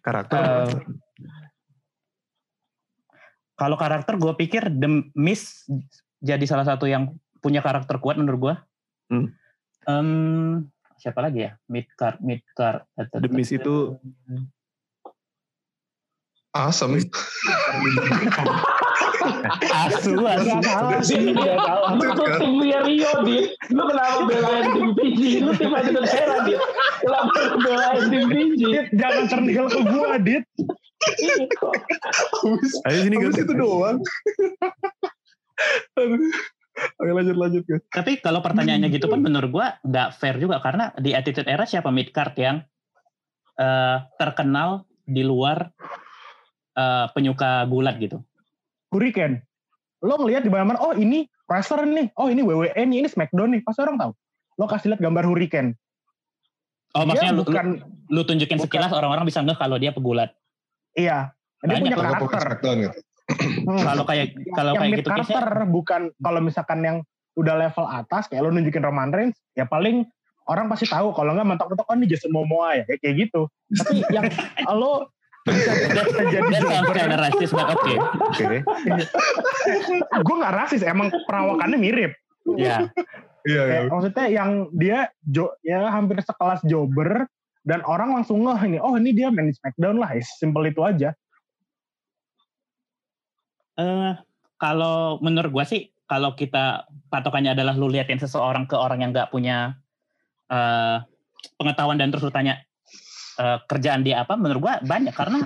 Karakter. Eh, Kalau karakter gue pikir The Miz jadi salah satu yang punya karakter kuat menurut gue. Hmm. Em, siapa lagi ya? Mid card, mid card. The Miz itu- Asem. asu, asu. Salah sih, tim Rio Dit. Lu kenapa belain tim PG? Lu tim aja Era, Dit. Kenapa belain tim? Dit, jangan cernil ke gua, Dit. Ayo sini Habis itu doang. Oke lanjut lanjut Gus. Tapi kalau pertanyaannya gitu pun menurut gue nggak fair juga karena di Attitude Era siapa mid card yang eh, terkenal di luar eh, penyuka gulat gitu. Hurricane. Lo ngelihat di mana-mana, oh ini wrestler nih, oh ini WWE nih, ini SmackDown nih. Pasti orang tahu. Lo kasih lihat gambar Hurricane. Oh Dia maksudnya lu, bukan, lu, lu tunjukin bukan- sekilas orang-orang bisa ngeh kalau dia pegulat. iya. Dia Banyak punya karakter. Gitu. Hmm. Kalau kayak kalau kayak gitu Carter bukan kalau misalkan yang udah level atas kayak lo nunjukin Roman Reigns ya paling orang pasti tahu kalau nggak mentok-mentok oh ini Jason Momoa ya kayak, kayak gitu tapi yang lo jadi that sounds jobber kinda racist but oke. Oke. gue nggak rasis emang perawakannya mirip Ya. Iya iya. Kayak, maksudnya yang dia jo, ya hampir sekelas jobber dan orang langsung ngeh ini oh ini dia main di Smackdown lah simple itu aja Eh, kalau menurut gua sih kalau kita patokannya adalah lu liatin seseorang ke orang yang nggak punya eh, pengetahuan dan terus lu tanya eh, kerjaan dia apa menurut gua banyak karena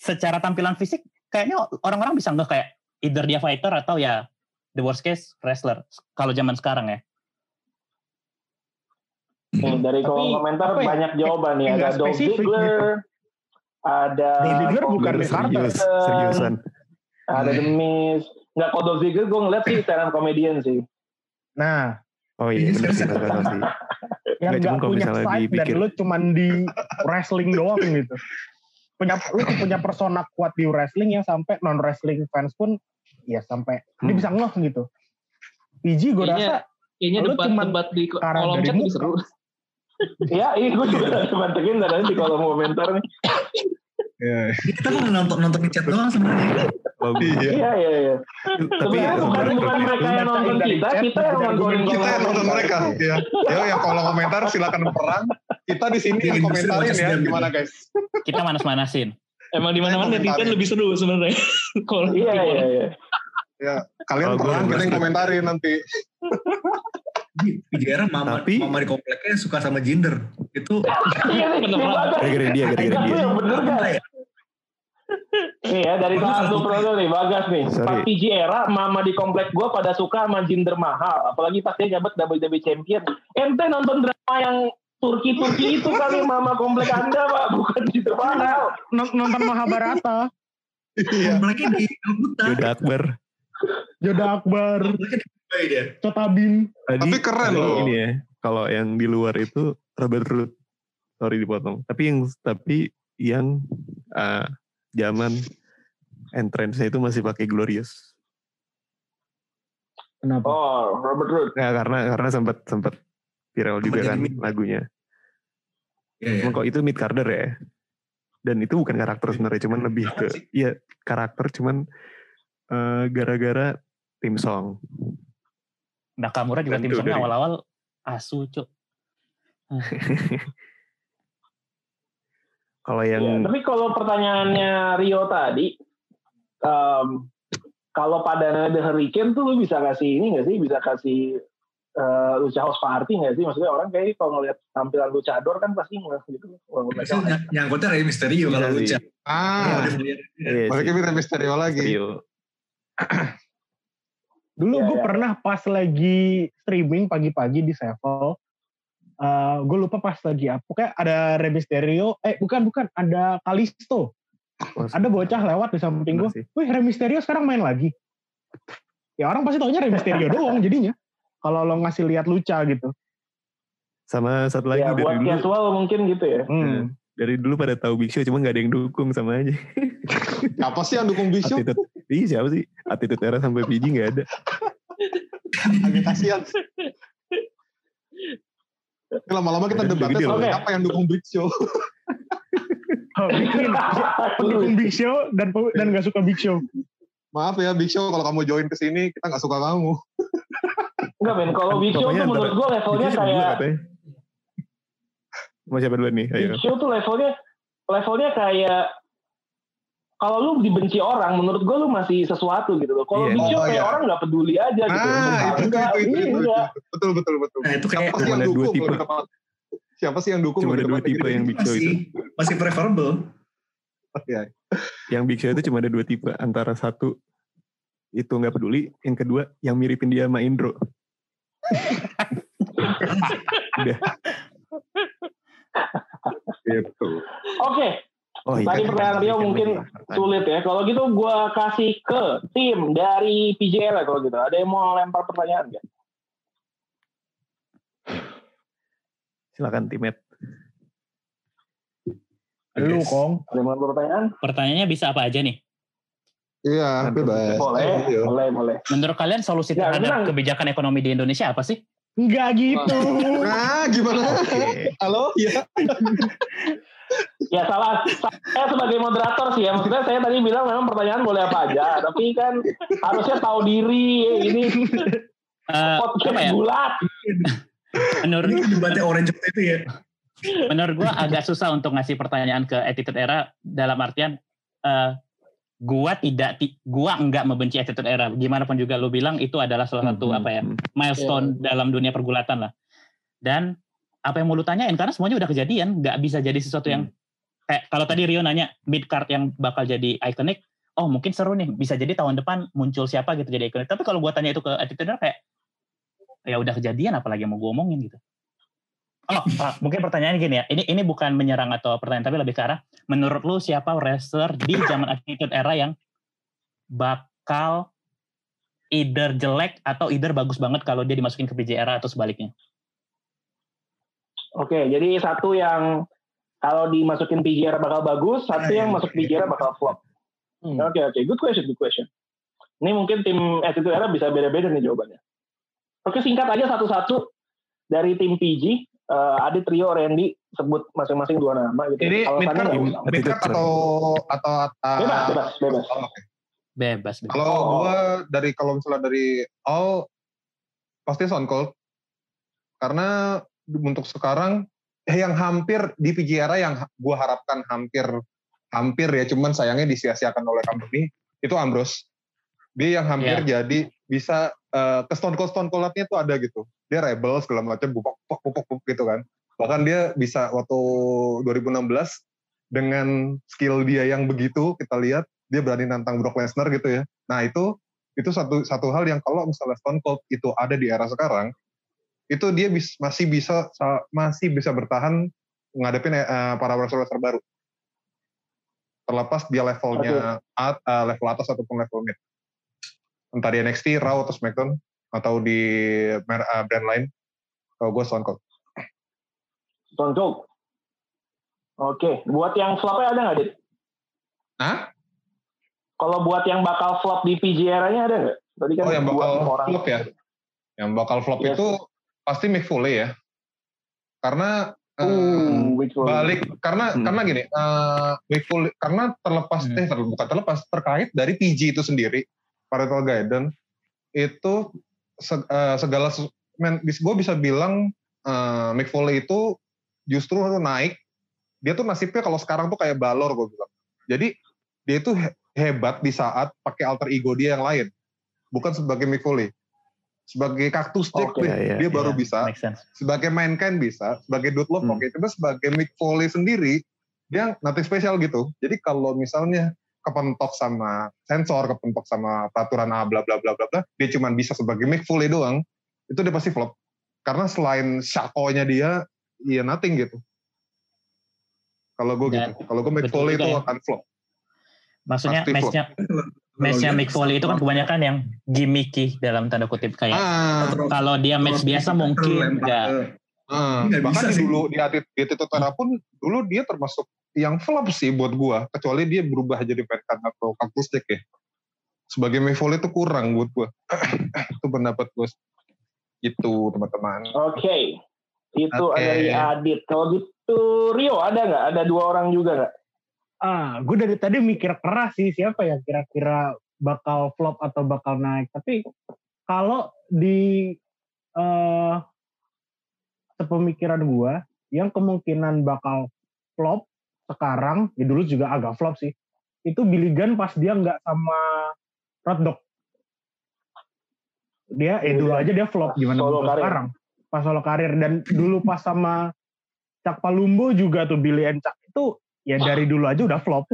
secara tampilan fisik kayaknya orang-orang bisa nggak kayak either dia fighter atau ya the worst case wrestler kalau zaman sekarang ya Nih, dari Tapi, kolom komentar apa ya, banyak jawaban nih. Ada Dolph Ziggler, ada Ziggler bukan serius, seriusan. ada The Miz. Nggak, kalau Dolph Ziggler gue ngeliat sih stand up comedian sih. Nah, Oh iya, benar sih, benar sih. yang Nggak, kalau punya side dan dipikir- lu cuman di wrestling doang gitu. Punya lu tuh punya persona kuat di wrestling yang sampai non wrestling fans pun ya sampai dia Hmm. bisa ngeh gitu. PG gue rasa Kayaknya Lu cuman debat-debat di kolom chat seru. Iya, iya gue juga mantengin dari di kolom komentar nih. Iya. Kita kan nonton nonton chat doang sebenarnya. Oh, Iya. Iya, iya, iya. tapi ya, bukan bukan mereka yang nonton kita, chat, kita yang nonton Kita yang nonton mereka. Ya. Ya, yang kolom komentar silakan perang. Kita di sini yang komentarin ya gimana guys. kita manas-manasin Emang di mana-mana netizen lebih seru sebenarnya. Kalau Iya, iya, iya. Ya, kalian Kalau perang kita yang komentarin nanti. PJR mama, Tapi- mama di kompleknya suka sama Jinder. Itu Iya, gara-gara dia, gara-gara dia. bener kan? Nih ya, dari Bagas salah satu produk nih, Bagas nih. Sorry. Pas PG era, mama di komplek gue pada suka sama Jinder Mahal. Apalagi pas dia jabat WWE Champion. Ente nonton drama yang Turki-Turki itu kali mama komplek anda, Pak. Bukan Jinder Mahal. non- nonton Mahabharata, Iya. kompleknya di Kalkuta. Yoda Akbar. Yoda Akbar. Cotabim. Tadi, Tapi keren loh. Ini ya, kalau yang di luar itu Robert Root. Sorry dipotong. Tapi yang tapi yang uh, zaman entrance-nya itu masih pakai Glorious. Kenapa? Oh, Robert Roode. Nah, karena karena sempat sempat viral juga kan meme. lagunya. Iya, iya. Emang kok itu mid Carter ya. Dan itu bukan karakter sebenarnya, cuman lebih ke iya karakter cuman eh, gara-gara tim song. Nakamura juga tim songnya awal-awal asu cuk Kalau Ya, yang tapi kalau pertanyaannya Rio tadi, em, kalau pada The Hurricane tuh lu bisa kasih ini nggak sih? Bisa kasih eh, Lucha House Party nggak sih? Maksudnya orang kayak kalau ngeliat tampilan luchador kan pasti nggak gitu. Tahu. ny- nyangkutnya Rey Mysterio Iya kalau sih. lucu. Ah, iya sih, kita Misterio lagi. Rio. Dulu Iya, gue iya. pernah pas lagi streaming pagi-pagi di Sevel, eh gue lupa pas lagi apa, pokoknya ada Rey Mysterio, eh bukan bukan, ada Kalisto, Oh, ada bocah lewat di samping gue, wih Rey Mysterio sekarang main lagi. Ya orang pasti taunya Rey Mysterio doang jadinya. Kalau lo ngasih lihat luca gitu. Sama satu lagi Ya dari buat dulu casual mungkin gitu ya. Hmm. dari dulu pada tahu Big Show cuma nggak ada yang dukung sama aja. Apa sih yang dukung Big Show? Attitude, iya siapa sih? Attitude era sampai PG nggak ada. Agak kasihan. Ini Lama-lama kita gede soal loh. siapa yang dukung Big Show. Oh, bikin pendukung Big Show dan dan nggak suka Big Show. Maaf ya Big Show kalau kamu join ke sini kita nggak suka kamu. Enggak men, kalau Big Show tuh menurut gue levelnya kayak. Mau siapa duluan nih? Ayo. Big Show tuh levelnya levelnya kayak kalau lu dibenci orang, menurut gue lu masih sesuatu gitu loh. Kalau. Big Show Oh, kayak iya. orang nggak peduli aja gitu. Ah, itu, itu, enggak, itu, itu, itu, enggak. Betul, betul, betul. Nah itu kayak Siapa sih yang dukung? tipe. Siapa sih yang dukung? Cuma ada dua tipe yang Big Show masih itu. masih preferable. Iya. Yang Big Show itu cuma ada dua tipe. Antara satu itu nggak peduli, yang kedua yang miripin dia sama Indro. Udah. Gitu. Oke, Oh iya. Tadi pertanyaan Rio mungkin sulit ya. Kalau gitu gue kasih ke tim dari PJL ya kalau gitu. Ada yang mau lempar pertanyaan nggak? Silakan Timet. Lu kong. Ada yang mau lempar pertanyaan? pertanyaannya bisa apa aja nih Iya, bebas. Boleh, Ayo. boleh, boleh. menurut kalian solusi Ya, terhadap kebijakan ekonomi di Indonesia apa sih Enggak gitu. Nah, gimana? Oke. Halo? Iya. Ya salah, saya sebagai moderator sih ya. Maksudnya saya tadi bilang memang pertanyaan boleh apa aja. Tapi kan harusnya tahu diri. Ini Eh, podcast apa ya bulat. menurut Ini debatnya orange itu ya. menurut gua agak susah untuk ngasih pertanyaan ke attitude era dalam artian eh gua tidak ti- gua enggak membenci attitude era gimana pun juga lu bilang itu adalah salah satu Hmm, apa ya hmm. milestone dalam dunia pergulatan lah dan apa yang mau lu tanyain karena semuanya udah kejadian, nggak bisa jadi sesuatu yang kayak kalau tadi Rio nanya mid card yang bakal jadi iconic, oh mungkin seru nih bisa jadi tahun depan muncul siapa gitu jadi iconic. Tapi kalau gua tanya itu ke attitude kayak ya udah kejadian apalagi yang mau gua omongin gitu. Oh, mungkin pertanyaan gini ya. Ini ini bukan menyerang atau pertanyaan tapi lebih ke arah menurut lu siapa wrestler di zaman attitude era yang bakal either jelek atau either bagus banget kalau dia dimasukin ke PJ era atau sebaliknya? Oke, jadi satu yang kalau dimasukin era bakal bagus, satu yang masuk era bakal flop. Hmm. Oke, oke. Good question, good question. Ini mungkin tim attitude era bisa beda-beda nih jawabannya. Oke, singkat aja satu-satu dari tim PG. eh Adit, Rio, Randy sebut masing-masing dua nama gitu. Ini Alasannya mid card, nggak usah. mid card atau atau uh, Bebas, bebas, bebas. oh, oke. Bebas. bebas. Kalau Oh. gua dari kalau misalnya dari all pasti Stone Cold karena untuk sekarang yang hampir di PG era yang gua harapkan hampir hampir ya cuman sayangnya disia-siakan oleh company itu Ambrose. Dia yang hampir jadi bisa eh, ke Stone Cold Stone Cold-nya tuh ada gitu. Dia rebel segala macam bupok pupok pupok pupok gitu kan. Bahkan dia bisa waktu 2016 dengan skill dia yang begitu kita lihat dia berani nantang Brock Lesnar gitu ya. Nah itu itu satu satu hal yang kalau misalnya Stone Cold itu ada di era sekarang, itu dia bis- masih bisa sa- masih bisa bertahan ngadepin eh, para wrestler-wrestler baru. Terlepas dia levelnya at- eh, level atas ataupun level mid. Entah di NXT, Raw atau SmackDown atau di eh, brand lain. Kalau gue Stone Cold. Stone Cold. Oke, buat yang flopnya ada nggak, Dit? Hah? Kalau buat yang bakal flop di PG eranya ada nggak? Tadi kan Oh yang bakal orang. flop ya? Yang bakal flop Yes. itu pasti Mick Foley ya. Karena Uh, one? balik karena Hmm. karena gini eh Mick Foley- karena terlepas Hmm. eh ter- bukan terlepas terkait dari PG itu sendiri parental guidance itu se- eh, segala gue bisa bilang eh Mick Foley itu justru naik dia tuh nasibnya kalau sekarang tuh kayak Balor gue bilang jadi dia itu he- hebat di saat pakai alter ego dia yang lain bukan sebagai Mick Foley sebagai kaktus Jack Oke, deh, iya, dia iya. baru bisa Make sense. sebagai mankind bisa, sebagai Love Hmm. oke, tapi sebagai Mick Foley sendiri dia nothing spesial gitu. Jadi kalau misalnya kepentok sama sensor, kepentok sama peraturan A bla bla bla bla bla, dia cuma bisa sebagai Mick Foley doang, itu dia pasti flop. Karena selain shakonya dia, ya nothing gitu. Kalau gue gitu. Kalau gue Mick Foley juga itu ya. akan flop. Maksudnya matchnya matchnya Mick Foley itu kan kebanyakan yang gimmicky dalam tanda kutip kayak Ah, kalau dia match biasa mungkin enggak. ah. Nggak bahkan bisa di sih. dulu di Atit di Tito Tera pun dulu dia termasuk yang flop sih buat gua, kecuali dia berubah jadi mankind atau kaktus Jack ya. Sebagai Mick Foley itu kurang buat gua. itu pendapat gue. Itu teman-teman. Oke, itu Oke. ada dari Adit. Kalau gitu Rio ada nggak? Ada dua orang juga nggak? Ah, gue dari tadi mikir keras sih siapa ya kira-kira bakal flop atau bakal naik. Tapi kalau di eh sepemikiran gue, yang kemungkinan bakal flop sekarang, ya dulu juga agak flop sih. Itu Billy Gunn pas dia nggak sama Road Dogg. Dia, eh dulu aja dia flop gimana Solo karir. sekarang. Pas solo karir dan dulu pas sama Cak Palumbo juga tuh Billy and itu ya dari dulu aja udah flop.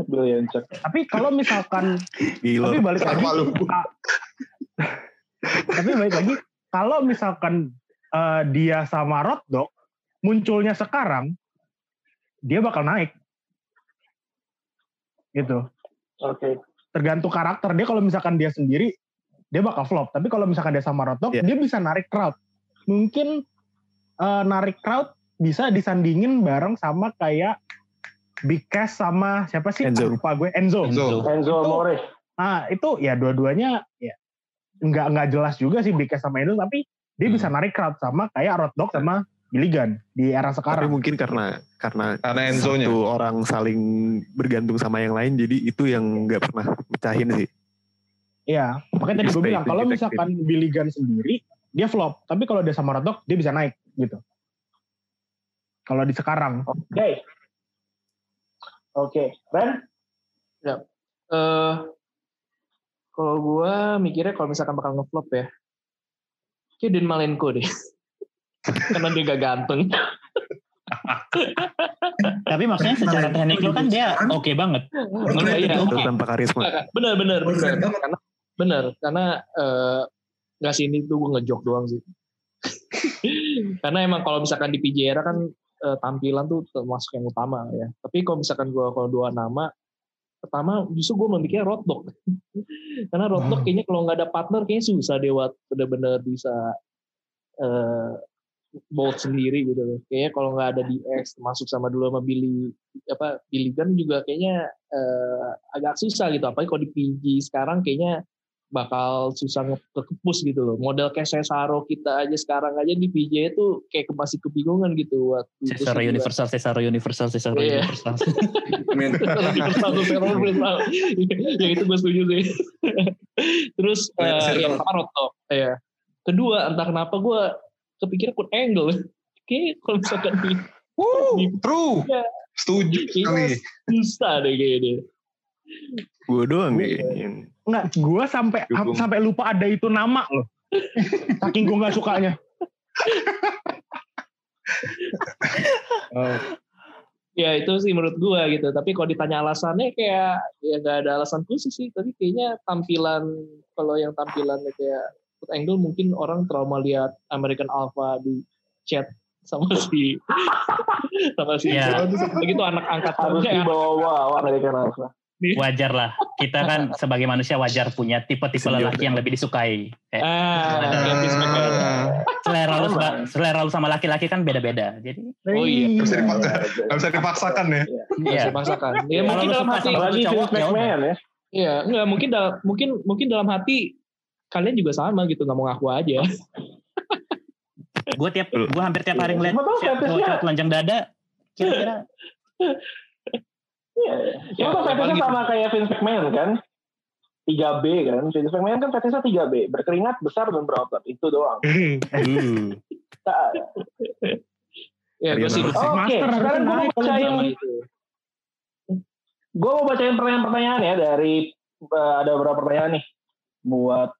Tapi kalau misalkan Gila. tapi balik lagi tapi balik lagi kalau misalkan eh, dia sama Road Dogg munculnya sekarang dia bakal naik gitu Oke. tergantung karakter dia kalau misalkan dia sendiri dia bakal flop tapi kalau misalkan dia sama Road Dogg Iya. dia bisa narik crowd mungkin eh, narik crowd bisa disandingin bareng sama kayak Big Cass sama siapa sih Enzo. Ah, lupa gue Enzo Enzo. Enzo Amore. Nah itu ya dua-duanya ya nggak nggak jelas juga sih Big Cass sama Enzo tapi dia bisa narik crowd sama kayak Road Dogg sama Billy Gunn di era Tapi sekarang. mungkin karena karena Karena Enzo-nya. satu orang saling bergantung sama yang lain, jadi itu yang nggak pernah pecahin sih. Iya makanya tadi gue bilang kalau misalkan Billy Gunn sendiri dia flop tapi kalau dia sama Road Dogg dia bisa naik gitu. Kalau di sekarang Oke. Oke. Ren? Eh, kalau gue mikirnya kalau misalkan bakal ngeflop ya, kayak Dean Malenko deh. Karena dia gak ganteng. Tapi maksudnya secara teknik lo kan dia oke banget. Iya, iya. Itu oke. tanpa karisma. Bener bener bener. Karena bener karena eh, nggak sih ini tuh gue ngejok doang sih. karena emang kalau misalkan di PJ era kan eh, tampilan tuh termasuk yang utama ya. Tapi kalau misalkan gue kalau dua nama pertama justru gue memikirnya Roaddog. karena Roaddog Oh. kayaknya kalau nggak ada partner kayaknya susah buat bener-bener bisa eh bold sendiri gitu loh. Kayaknya kalau nggak ada di X termasuk sama dulu sama Billy apa Billy Gunn juga kayaknya eh, agak susah gitu. Apalagi kalau di PG sekarang kayaknya bakal susah kekepus gitu loh. Model kayak Cesaro kita aja sekarang aja di PJ itu kayak masih kebingungan gitu buat Cesaro Universal, Cesaro Universal, Cesaro Iya. Universal. Universal Cesaro Universal. ya itu gue setuju sih. Terus ya, circle. yang Roto. Ya. Kedua entah kenapa gue kepikiran Kurt Angle. Kayak kalau misalkan di Woo, true. Iya. Setuju sekali. susah deh kayaknya. Gue doang nih. yang- Enggak, gue sampai sampai lupa ada itu nama loh. Saking gue nggak sukanya. ya itu sih menurut gua gitu tapi kalau ditanya alasannya kayak ya nggak ada alasan khusus sih tapi kayaknya tampilan kalau yang tampilannya kayak Kurt Angle mungkin orang trauma lihat American Alpha di chat sama si sama si Ya. begitu anak angkat Harus eh, dibawa-bawa American Alpha. Wajar lah. Kita kan sebagai manusia wajar punya tipe-tipe lelaki yang lebih disukai. Kayak ah. Ah, selera lu selera lu sama laki-laki kan beda-beda. Jadi oh iya bisa dipaksa. Nggak bisa dipaksakan ya. nggak iya. bisa dipaksakan ya mungkin dalam hati cowok, Vince ya ya. Iya, enggak mungkin dalam mungkin mungkin dalam hati kalian juga sama gitu nggak mau ngaku aja. gue tiap gue hampir tiap hari ngeliat cowok telanjang dada. Kira-kira Iya. Ya, Cuma memang fetishnya gitu. sama kayak Vince McMahon kan. 3B kan. Vince McMahon kan fetishnya 3B. Berkeringat besar dan berotot. Itu doang. Uh, Nah, Ya, gue sih Ariana Oke, Master harusnya sekarang gue mau bacain sama itu. gue mau bacain pertanyaan-pertanyaan ya dari eh, ada beberapa pertanyaan nih buat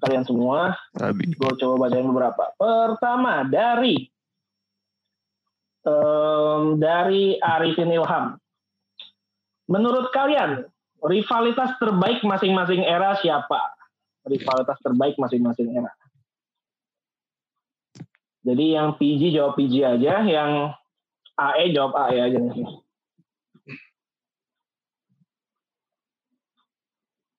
kalian semua. Gue coba bacain beberapa. Pertama dari em, dari Arifin Ilham. Menurut kalian rivalitas terbaik masing-masing era siapa? Rivalitas terbaik masing-masing era. Jadi yang PG jawab PG aja, yang AE jawab AE aja.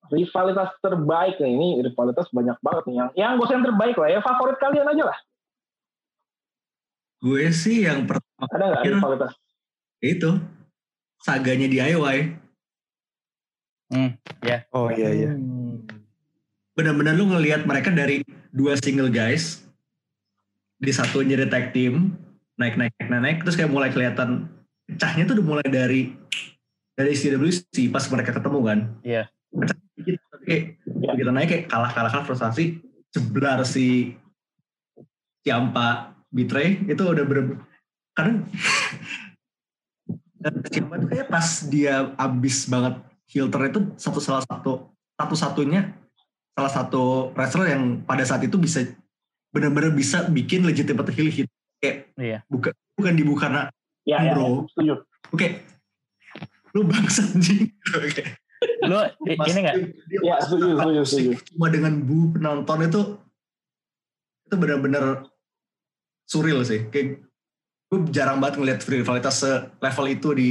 Rivalitas terbaik nih, ini rivalitas banyak banget nih. Yang yang gue yang terbaik lah ya, favorit kalian aja lah. Gue sih yang pertama Ada nggak rivalitas? itu saganya DIY. Oh iya iya. Benar-benar lu ngelihat mereka dari dua single guys di satu jadi tag team naik naik naik naik, naik terus kayak mulai kelihatan pecahnya tuh udah mulai dari dari CWC pas mereka ketemu kan. Iya. Pecah dikit tapi kayak begitu naik kayak kalah kalah kalah frustasi jeblar si Ciampa betray itu udah ber karena dan Ciampa itu kayak pas dia abis banget heel turn itu satu salah satu satu satunya salah satu wrestler yang pada saat itu bisa benar-benar bisa bikin legitimate heel hit kayak Iya. bukan bukan dibuka karena Ya, ya, Bro. setuju. oke lu bangsa anjing Oke. Lu Pas ini nggak? dia- dia Ya, setuju. cuma dengan bu penonton itu itu benar-benar surreal sih kayak gue jarang banget ngeliat rivalitas level itu di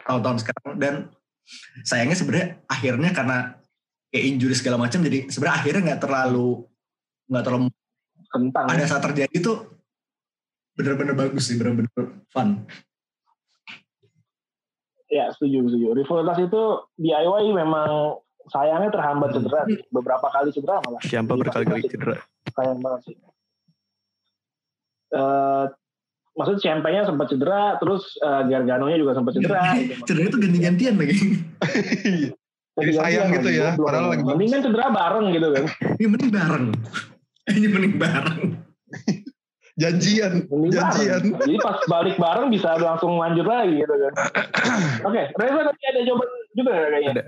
tahun-tahun sekarang dan sayangnya sebenarnya akhirnya karena kayak injury segala macam jadi sebenarnya akhirnya nggak terlalu nggak terlalu Kentang. pada saat terjadi tuh benar-benar bagus sih benar-benar fun Ya, setuju, setuju. Rivalitas itu DIY memang sayangnya terhambat Hmm. cedera. sih. Beberapa kali cedera malah. Siapa berkali-kali cedera. Sayang banget sih. Eh maksud champagne sempat cedera, terus eh, Gargano-nya juga sempat cedera. gitu. cedera itu ganti-gantian lagi Jadi sayang gitu lagi, ya, goblok. padahal lagi bagus. Mendingan cedera bareng gitu kan. ini mending bareng ini mending bareng Janjian, Mending janjian. bareng. Jadi pas balik bareng bisa langsung lanjut lagi gitu kan. Oke, Reza tadi ada jawaban juga kayaknya? Ada.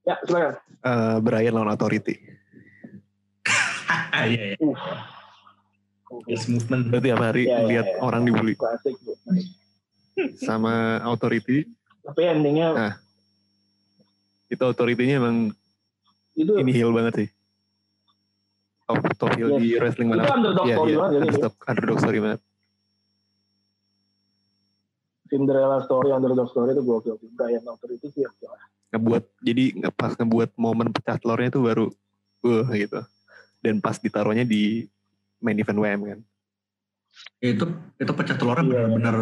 Ya, silakan. Eh, Brian lawan Authority. Iya, iya. Yes movement. Berarti tiap hari iya, lihat iya. orang dibully Klasik. Sama authority. Tapi endingnya Nah. Itu authority-nya emang itu ini heel banget sih. Top, top heel Yes. di wrestling itu mana? underdog Iya, story iya. banget Underdog, underdog story banget. Cinderella story, underdog story itu gokil. Brian Authority sih lah. Ngebuat, jadi pas ngebuat momen pecah telurnya tuh baru, uh gitu. Dan pas ditaruhnya di main event WM kan. itu itu pecah telurnya Iya. benar-benar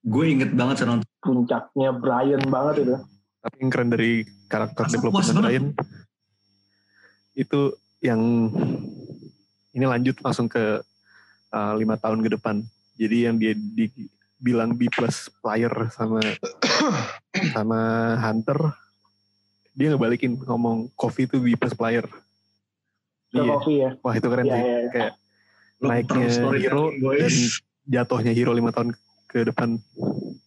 gue inget banget saya nonton Puncaknya Brian banget itu. Tapi yang keren dari karakter Asal development. Ryan itu yang ini lanjut langsung ke uh, lima tahun ke depan. Jadi yang dia dibilang B plus player sama sama Hunter, dia ngebalikin ngomong Kofi itu B plus player. Ke Iya. Kofi ya. Wah itu keren Iya, sih. iya, iya. Kayak naiknya hero dan jatuhnya hero lima tahun ke depan,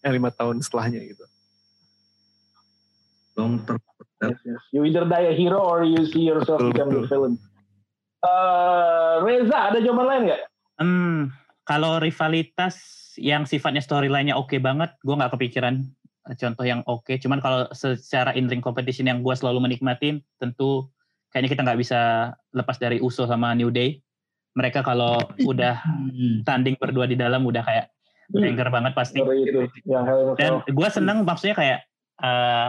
eh lima tahun setelahnya gitu. long term Yes, yes. You either die a hero or you see yourself Betul, become the betul. villain. Eh, Reza, ada jawaban lain nggak? Hmm, kalau rivalitas yang sifatnya storyline-nya oke banget, gue nggak kepikiran eh, contoh yang oke. Cuman kalau secara in-ring competition yang gue selalu menikmatin, tentu kayaknya kita nggak bisa lepas dari Uso sama New Day. Mereka kalau udah tanding berdua di dalam udah kayak banger banget pasti. Itu, a Dan gue seneng maksudnya kayak eh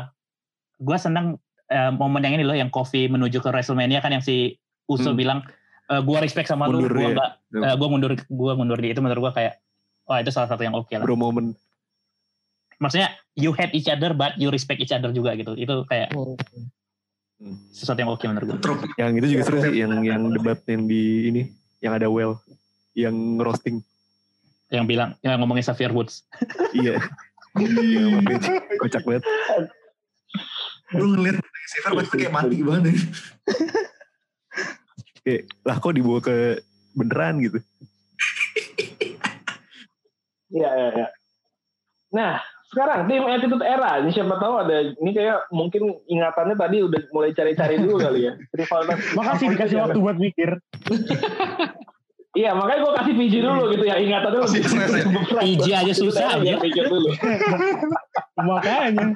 gue seneng eh, momen yang ini loh yang Kofi menuju ke WrestleMania kan yang si Uso Hmm. bilang gue respect sama Mundur, lu, gue ya. nggak Ya. gue mundur gue mundur di itu menurut gue kayak wah itu salah satu yang oke lah. Bro moment. Maksudnya you hate each other but you respect each other juga gitu. Itu kayak Hmm. sesuatu yang oke menurut gue. Yang itu juga seru sih, yang yang debat yang di ini, yang ada well, yang roasting. Yang bilang yang ngomongin Xavier Woods. iya. Sih? Kocak banget. Gue ngeliat Xavier pasti kayak mati banget. Kayak, lah kok dibawa ke beneran gitu. Iya, iya, iya. Nah, sekarang tim Attitude Era. Ini siapa tahu ada, ini kayak mungkin ingatannya tadi udah mulai cari-cari dulu kali ya. Rivalitas. Makasih dikasih waktu buat mikir. Iya, makanya gue kasih PJ dulu gitu ya. Ingatannya lebih fresh ya. PJ aja susah, biar mikir dulu. Makanya.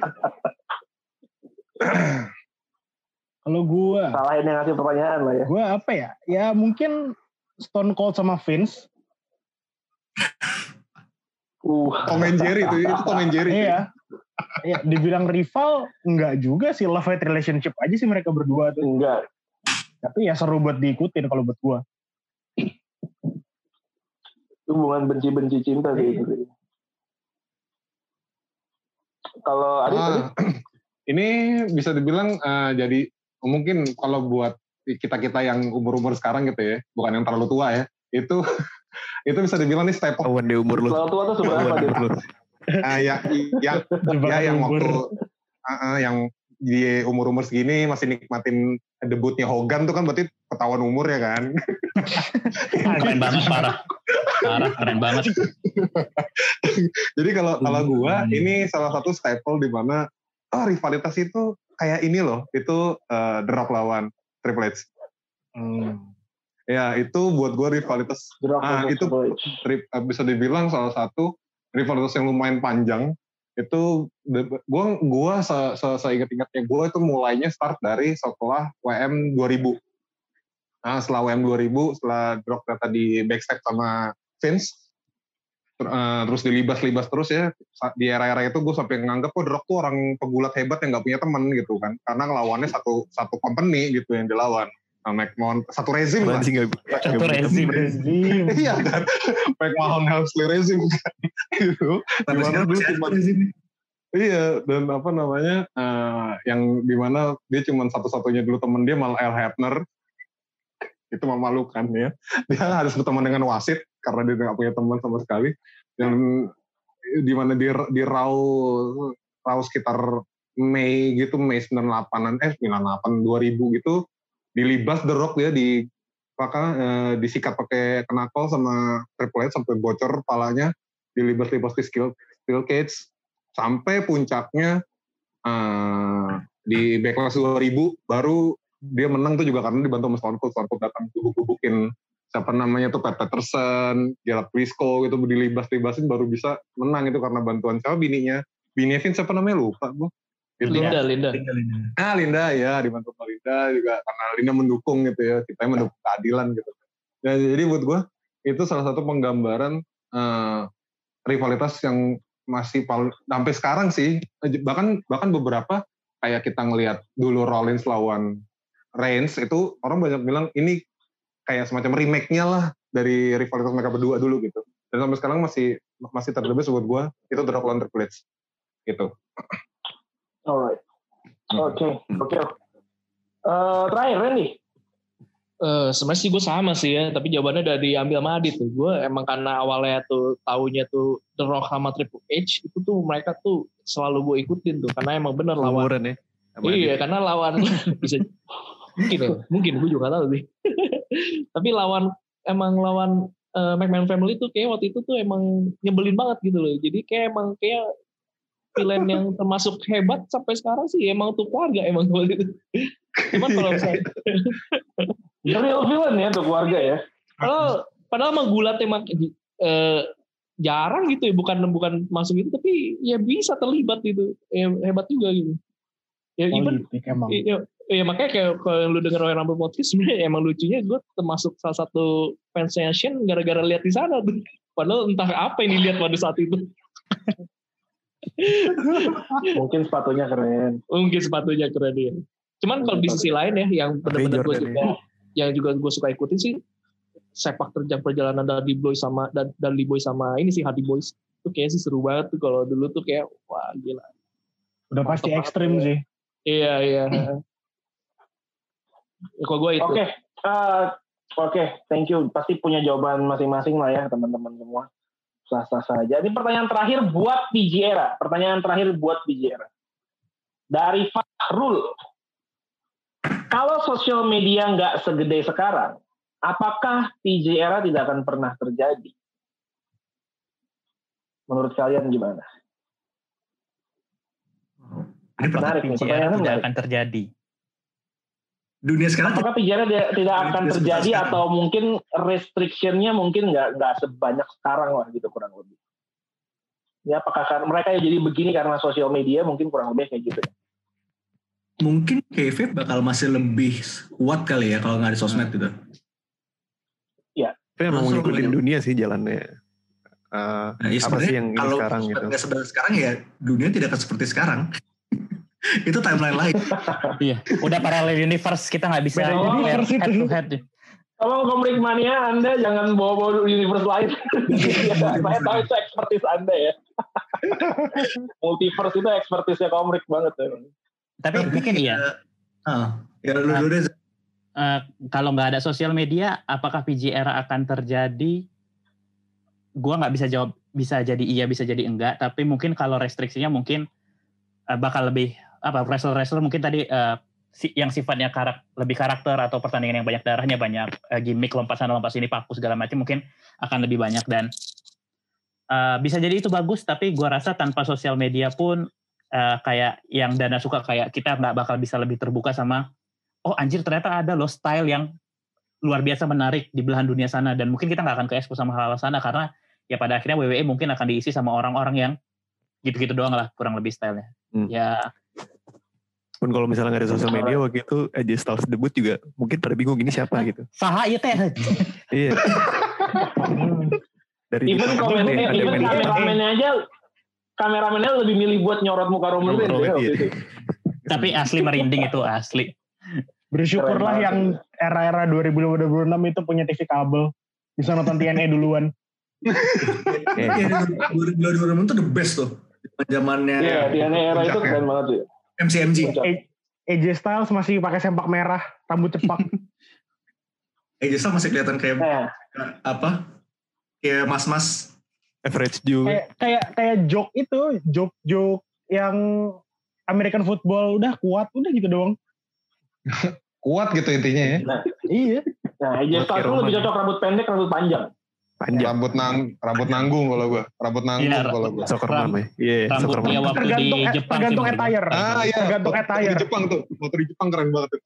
Kalau gue, Salahin yang ngasih pertanyaan lah ya. gue apa ya? Ya mungkin Stone Cold sama Vince. Uh, Tom and Jerry itu, itu Tom and Jerry. Iya. Iya, dibilang rival enggak juga sih love hate relationship aja sih mereka berdua tuh. enggak. Tapi ya seru buat diikutin kalau buat gua. Hubungan benci-benci cinta sih itu. sih. Kalau Adi tadi, Ah, ini bisa dibilang eh, jadi mungkin kalau buat kita kita yang umur umur sekarang gitu ya, bukan yang terlalu tua ya, itu itu bisa dibilang nih step up deh umur lu. kalau tua tuh seberapa dia? Ah, ya, yang ya yang waktu ah, ah, yang di umur umur segini masih nikmatin debutnya Hogan tuh kan berarti ketahuan umur ya kan. Keren banget parah. Parah keren banget. Jadi kalau kalau gua ini salah satu staple di mana oh rivalitas itu kayak ini loh, itu eh, The Rock lawan Triple H. Ya itu buat gua rivalitas Drop Ah, versus itu Triple H. tri- eh, bisa dibilang salah satu rivalitas yang lumayan panjang. Itu gua gua se, se, seingat-ingatnya gua itu mulainya start dari setelah WM 2000. Nah, setelah WM 2000, setelah Brock ternyata di backstage sama Vince, ter- eh, terus dilibas-libas terus ya. Di era-era itu gue sampai nganggap kok Brock tuh orang pegulat hebat yang nggak punya teman gitu kan. Karena ngelawannya satu satu company gitu yang dilawan. Nah, McMahon, satu rezim lah. Satu rezim. iya kan? McMahon Helmsley Racing kan? Gitu. Dulu masih cuma- ada di sini. iya dan apa namanya eh, yang di mana dia cuma satu-satunya dulu temen dia malah Al Hebner. Itu memalukan ya. Dia harus berteman dengan wasit karena dia nggak punya teman sama sekali. Dan di mana di di raw raw sekitar Mei gitu Mei 98an eh 98 2000 gitu dilibas The Rock dia di maka eh, disikat pakai kenakol sama Triple H sampai bocor palanya dilibas-libas di skill steel cage sampai puncaknya eh, di Backlash 2000 baru dia menang tuh juga karena dibantu sama Stone Cold Stone Cold datang gubuk-gubukin siapa namanya tuh Pat Patterson, Gerard Briscoe gitu dilibas-libasin baru bisa menang itu karena bantuan siapa bininya. Bini Evin siapa namanya lupa gue. Gitu. Linda, Linda. Ah Linda ya dibantu sama Linda juga karena Linda mendukung gitu ya kita yang mendukung keadilan gitu. Dan jadi buat gue itu salah satu penggambaran eh, rivalitas yang masih paling sampai sekarang sih bahkan bahkan beberapa kayak kita ngelihat dulu Rollins lawan Reigns itu orang banyak bilang ini kayak semacam remake-nya lah dari rivalitas mereka berdua dulu gitu. Dan sampai sekarang masih masih terdebus buat gue itu lawan Triple H gitu. Alright. Hmm. Oke, oke. Eh, Terakhir Randy. Eh, sebenarnya sih gue sama sih ya, tapi jawabannya udah diambil sama Adit tuh. Gue emang karena awalnya tuh taunya tuh The Rock sama Triple H itu tuh mereka tuh selalu gue ikutin tuh karena emang bener lawan. Umuran ya. Iya, dia. karena lawan bisa mungkin ya, mungkin gue juga gak tahu sih. tapi lawan emang lawan eh, McMahon Family tuh kayak waktu itu tuh emang nyebelin banget gitu loh. Jadi kayak emang kayak villain yang termasuk hebat sampai sekarang sih emang tuh keluarga emang kalau itu. Cuman kalau misalnya The real villain ya untuk keluarga ya. Padahal padahal mah gulat emang eh, jarang gitu ya, bukan bukan masuk itu tapi ya bisa terlibat gitu. Ya, hebat juga gitu. Ya even Politik emang. ya, ya makanya kayak kalau yang lu denger Royal Rumble podcast sebenarnya emang lucunya gue termasuk salah satu fansnya Shin gara-gara lihat di sana tuh. Padahal entah apa yang dilihat pada saat itu. Mungkin sepatunya keren. Mungkin sepatunya keren dia. Cuman kalau di sisi lain ya yang benar-benar gue juga yang juga gue suka ikutin sih sepak terjang perjalanan Dudley Boy sama Dan- Dudley Boy sama ini sih Hardy Boys itu kayaknya sih seru banget tuh kalau dulu tuh kayak wah gila Udah pasti Mantap ekstrim banget. sih. iya iya Ya, kalau gue itu Oke, eh, oke, thank you. Pasti punya jawaban masing-masing lah ya teman-teman semua. Sah-sah saja. Ini pertanyaan terakhir buat PG Era. Pertanyaan terakhir buat PG Era. Dari Fahrul. Kalau sosial media nggak segede sekarang, apakah PG Era tidak akan pernah terjadi? Menurut kalian gimana? Ini Apakah Menarik PGR pertanyaannya tidak menarik. akan terjadi? Dunia sekarang Apakah PJR dia- tidak akan terjadi sekarang. atau mungkin restriction-nya mungkin nggak nggak sebanyak sekarang lah gitu kurang lebih. Ya apakah kan mereka ya jadi begini karena sosial media mungkin kurang lebih kayak gitu. ya. mungkin kayfabe bakal masih lebih kuat kali ya kalau nggak ada sosmed gitu. Tapi emang ngikutin dunia sih jalannya. Eh, Nah, ya apa sih yang kalau sekarang gitu? sekarang ya dunia tidak akan seperti sekarang. itu timeline lain. Iya, udah parallel universe kita nggak bisa Beda compare universe head itu. to head. Tolong komik mania Anda jangan bawa-bawa universe lain. Saya tahu itu expertise Anda ya. Multiverse itu expertise-nya komik banget ya. Tapi mungkin iya. Ah, ya lu Nah. dulu deh. eh, kalau nggak ada sosial media, apakah PG era akan terjadi? Gua nggak bisa jawab bisa jadi iya bisa jadi enggak. Tapi mungkin kalau restriksinya mungkin eh, bakal lebih apa wrestler wrestler mungkin tadi eh, si- yang sifatnya karak, lebih karakter atau pertandingan yang banyak darahnya banyak eh, gimmick lompat sana lompat sini paku segala macam mungkin akan lebih banyak dan eh, bisa jadi itu bagus. Tapi gua rasa tanpa sosial media pun eh, kayak yang Dana suka kayak kita nggak bakal bisa lebih terbuka sama oh anjir ternyata ada loh style yang luar biasa menarik di belahan dunia sana dan mungkin kita nggak akan ke expose sama hal-hal sana karena ya pada akhirnya WWE mungkin akan diisi sama orang-orang yang gitu-gitu doang lah kurang lebih stylenya. Hmm. Ya Pun kalau misalnya nggak ada sosial media waktu itu AJ Styles debut juga mungkin pada bingung ini siapa gitu. saha ya teh. Iya. Dari Even Jepang komen, juga nih, eh, ada even kameramennya aja kameramennya lebih milih buat nyorot muka Roman Reigns ya iya. itu. Tapi asli merinding itu asli. Bersyukurlah Keren yang era-era 2000-2006 itu punya TV kabel. Bisa nonton TNA duluan. Eh, Iya, 2000 itu the best tuh. Zamannya Iya, di era itu keren banget sih. MCMG. AJ Styles masih pakai sempak merah, rambut cepak. AJ Styles masih kelihatan kayak Nah, apa? Kayak mas-mas. average Joe. kayak kayak kayak joke itu, joke-joke yang American football udah kuat, udah gitu doang. Kuat gitu intinya ya. Iya. nah AJ Styles lebih cocok rambut pendek, rambut panjang. Panjang. Rambut nang rambut nanggung kalau gua. Rambut nanggung Iya, kalau gua. Soccer Ram- mom ya. Iya, soccer Rambutnya mom. waktu di Tergantung Jepang tergantung attire. Ah iya, Tergantung attire. di Jepang tuh. Waktu di Jepang keren banget tuh.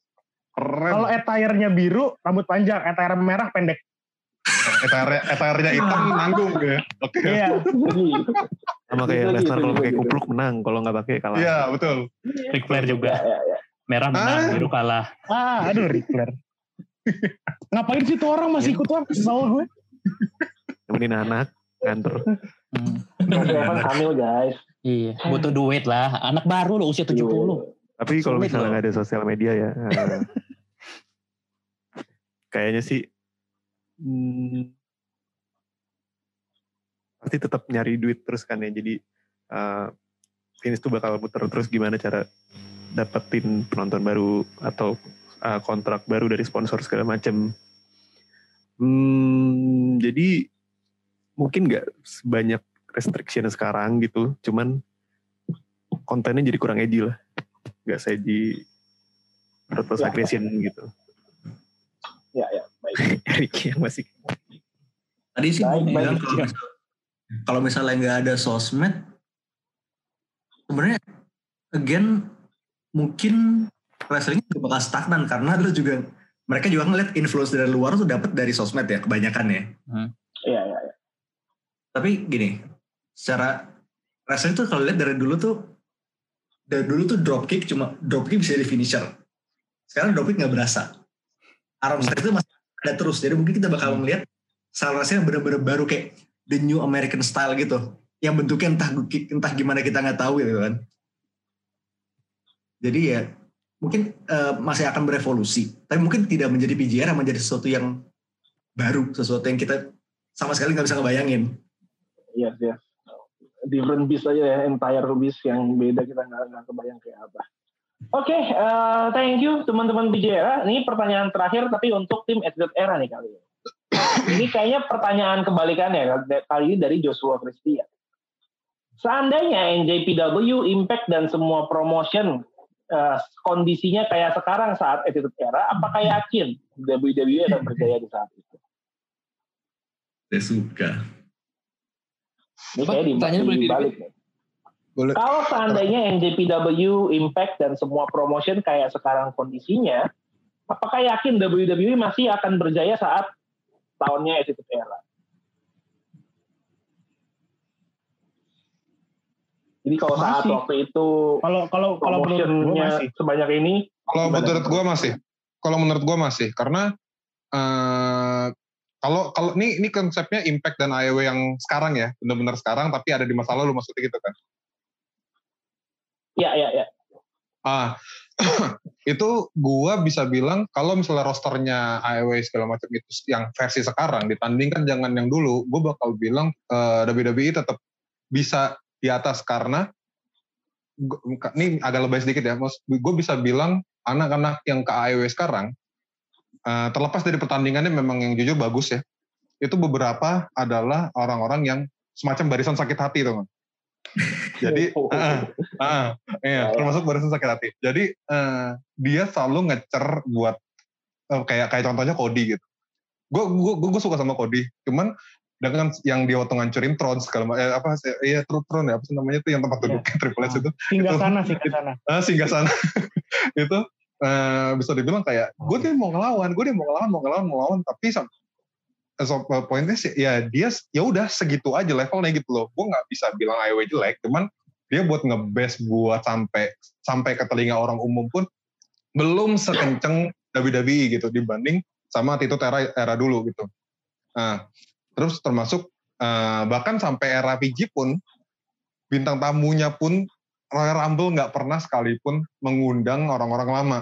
Keren. Kalau attire-nya biru, rambut panjang, attire merah pendek. Ether- Ethernya hitam nanggung ya. Oke. Iya. Jadi, Sama kayak Lesnar gitu, kalau gitu, pakai gitu. kupluk menang, kalau nggak pakai kalah. Iya betul. Ric Flair juga. ya, ya, ya. Merah menang, Ah. biru kalah. Ah, aduh Ric Flair. Ngapain sih tuh orang masih ikut web? Kesel gue. Nemenin anak, nganter. Hmm. Evan hamil guys. Iya, butuh duit lah. Anak baru loh usia 70. Tapi kalau misalnya nggak ada sosial media ya, eh, kayaknya sih hmm, pasti tetap nyari duit terus kan ya. Jadi eh, finish tuh bakal muter terus gimana cara dapetin penonton baru atau eh, kontrak baru dari sponsor segala macem. Hmm, jadi mungkin nggak sebanyak restriction sekarang gitu, cuman kontennya jadi kurang edgy lah nggak saya di purpose Ya. aggression gitu. Ya, ya, baik. Eric yang masih Tadi sih Baik, gue bilang baik. kalau misal- kalau misalnya nggak ada sosmed, sebenarnya again mungkin wrestling juga bakal stagnan karena lu juga mereka juga ngeliat influence dari luar tuh dapat dari sosmed ya kebanyakan ya. Iya, iya, iya. Tapi gini, secara wrestling tuh kalau lihat dari dulu tuh dari dulu tuh dropkick cuma dropkick bisa jadi finisher. Sekarang dropkick nggak berasa. Arm strike itu masih ada terus. Jadi mungkin kita bakal melihat style wrestling yang benar-benar baru kayak the new American style gitu. Yang bentuknya entah entah gimana kita nggak tahu gitu kan. Jadi ya mungkin eh, masih akan berevolusi. Tapi mungkin tidak menjadi PGR menjadi sesuatu yang baru, sesuatu yang kita sama sekali nggak bisa ngebayangin. Yes, yes. Different beast aja ya, entire beast yang beda kita nggak nggak kebayang kayak apa. Oke, eh, thank you teman-teman BJRA. Ini pertanyaan terakhir tapi untuk tim Attitude Era nih kali ini. ini kayaknya pertanyaan kebalikannya kali ini dari Joshua Christian. Seandainya NJPW, Impact dan semua promotion eh, kondisinya kayak sekarang saat Attitude Era, apakah yakin WWE akan berjaya di saat itu? Saya suka. Ini kayak di, Pertanyaan boleh dibalik nih. Boleh. Kalau seandainya NJPW, Impact, dan semua promotion kayak sekarang kondisinya, apakah yakin WWE masih akan berjaya saat tahunnya Attitude Era? Jadi kalau saat Masih. waktu itu Kalau kalau kalau menurut gue promotionnya masih. sebanyak ini, Kalau menurut gue masih. Kalau menurut gue masih karena eh kalau kalau ini ini konsepnya Impact dan AEW yang sekarang ya, benar-benar sekarang tapi ada di masa lalu maksudnya gitu kan. ya ya ya. Ah, itu gua bisa bilang kalau misalnya rosternya AEW segala macam itu yang versi sekarang ditandingkan jangan yang dulu, gue bakal bilang eh, WWE tetap bisa di atas karena ini agak lebih sedikit ya, mas. Gue bisa bilang anak-anak yang ke AEW sekarang eh, terlepas dari pertandingannya memang yang jujur bagus ya. Itu beberapa adalah orang-orang yang semacam barisan sakit hati tuh. Jadi, ah, ah, iya, Ya, ya. termasuk barisan sakit hati. Jadi eh, dia selalu ngecer buat eh, kayak kayak contohnya Cody gitu. Gue gue gue suka sama Cody, cuman dengan yang dia waktu ngancurin Tron segala ma- eh, apa sih iya Tron Tron ya apa sih namanya itu yang tempat Ya. duduknya Triple H itu Singgah Itu- sana, singgah sana. ah, singgah sana itu eh, bisa dibilang kayak gue dia mau ngelawan gue dia mau ngelawan mau ngelawan mau ngelawan tapi eh, so, eh, poinnya sih ya dia s- ya udah segitu aja levelnya gitu loh gue nggak bisa bilang IW jelek cuman dia buat ngebest buat sampai sampai ke telinga orang umum pun belum sekenceng WWE gitu dibanding sama Attitude era era dulu gitu nah terus termasuk eh, bahkan sampai era PG pun bintang tamunya pun Royal Rumble nggak pernah sekalipun mengundang orang-orang lama.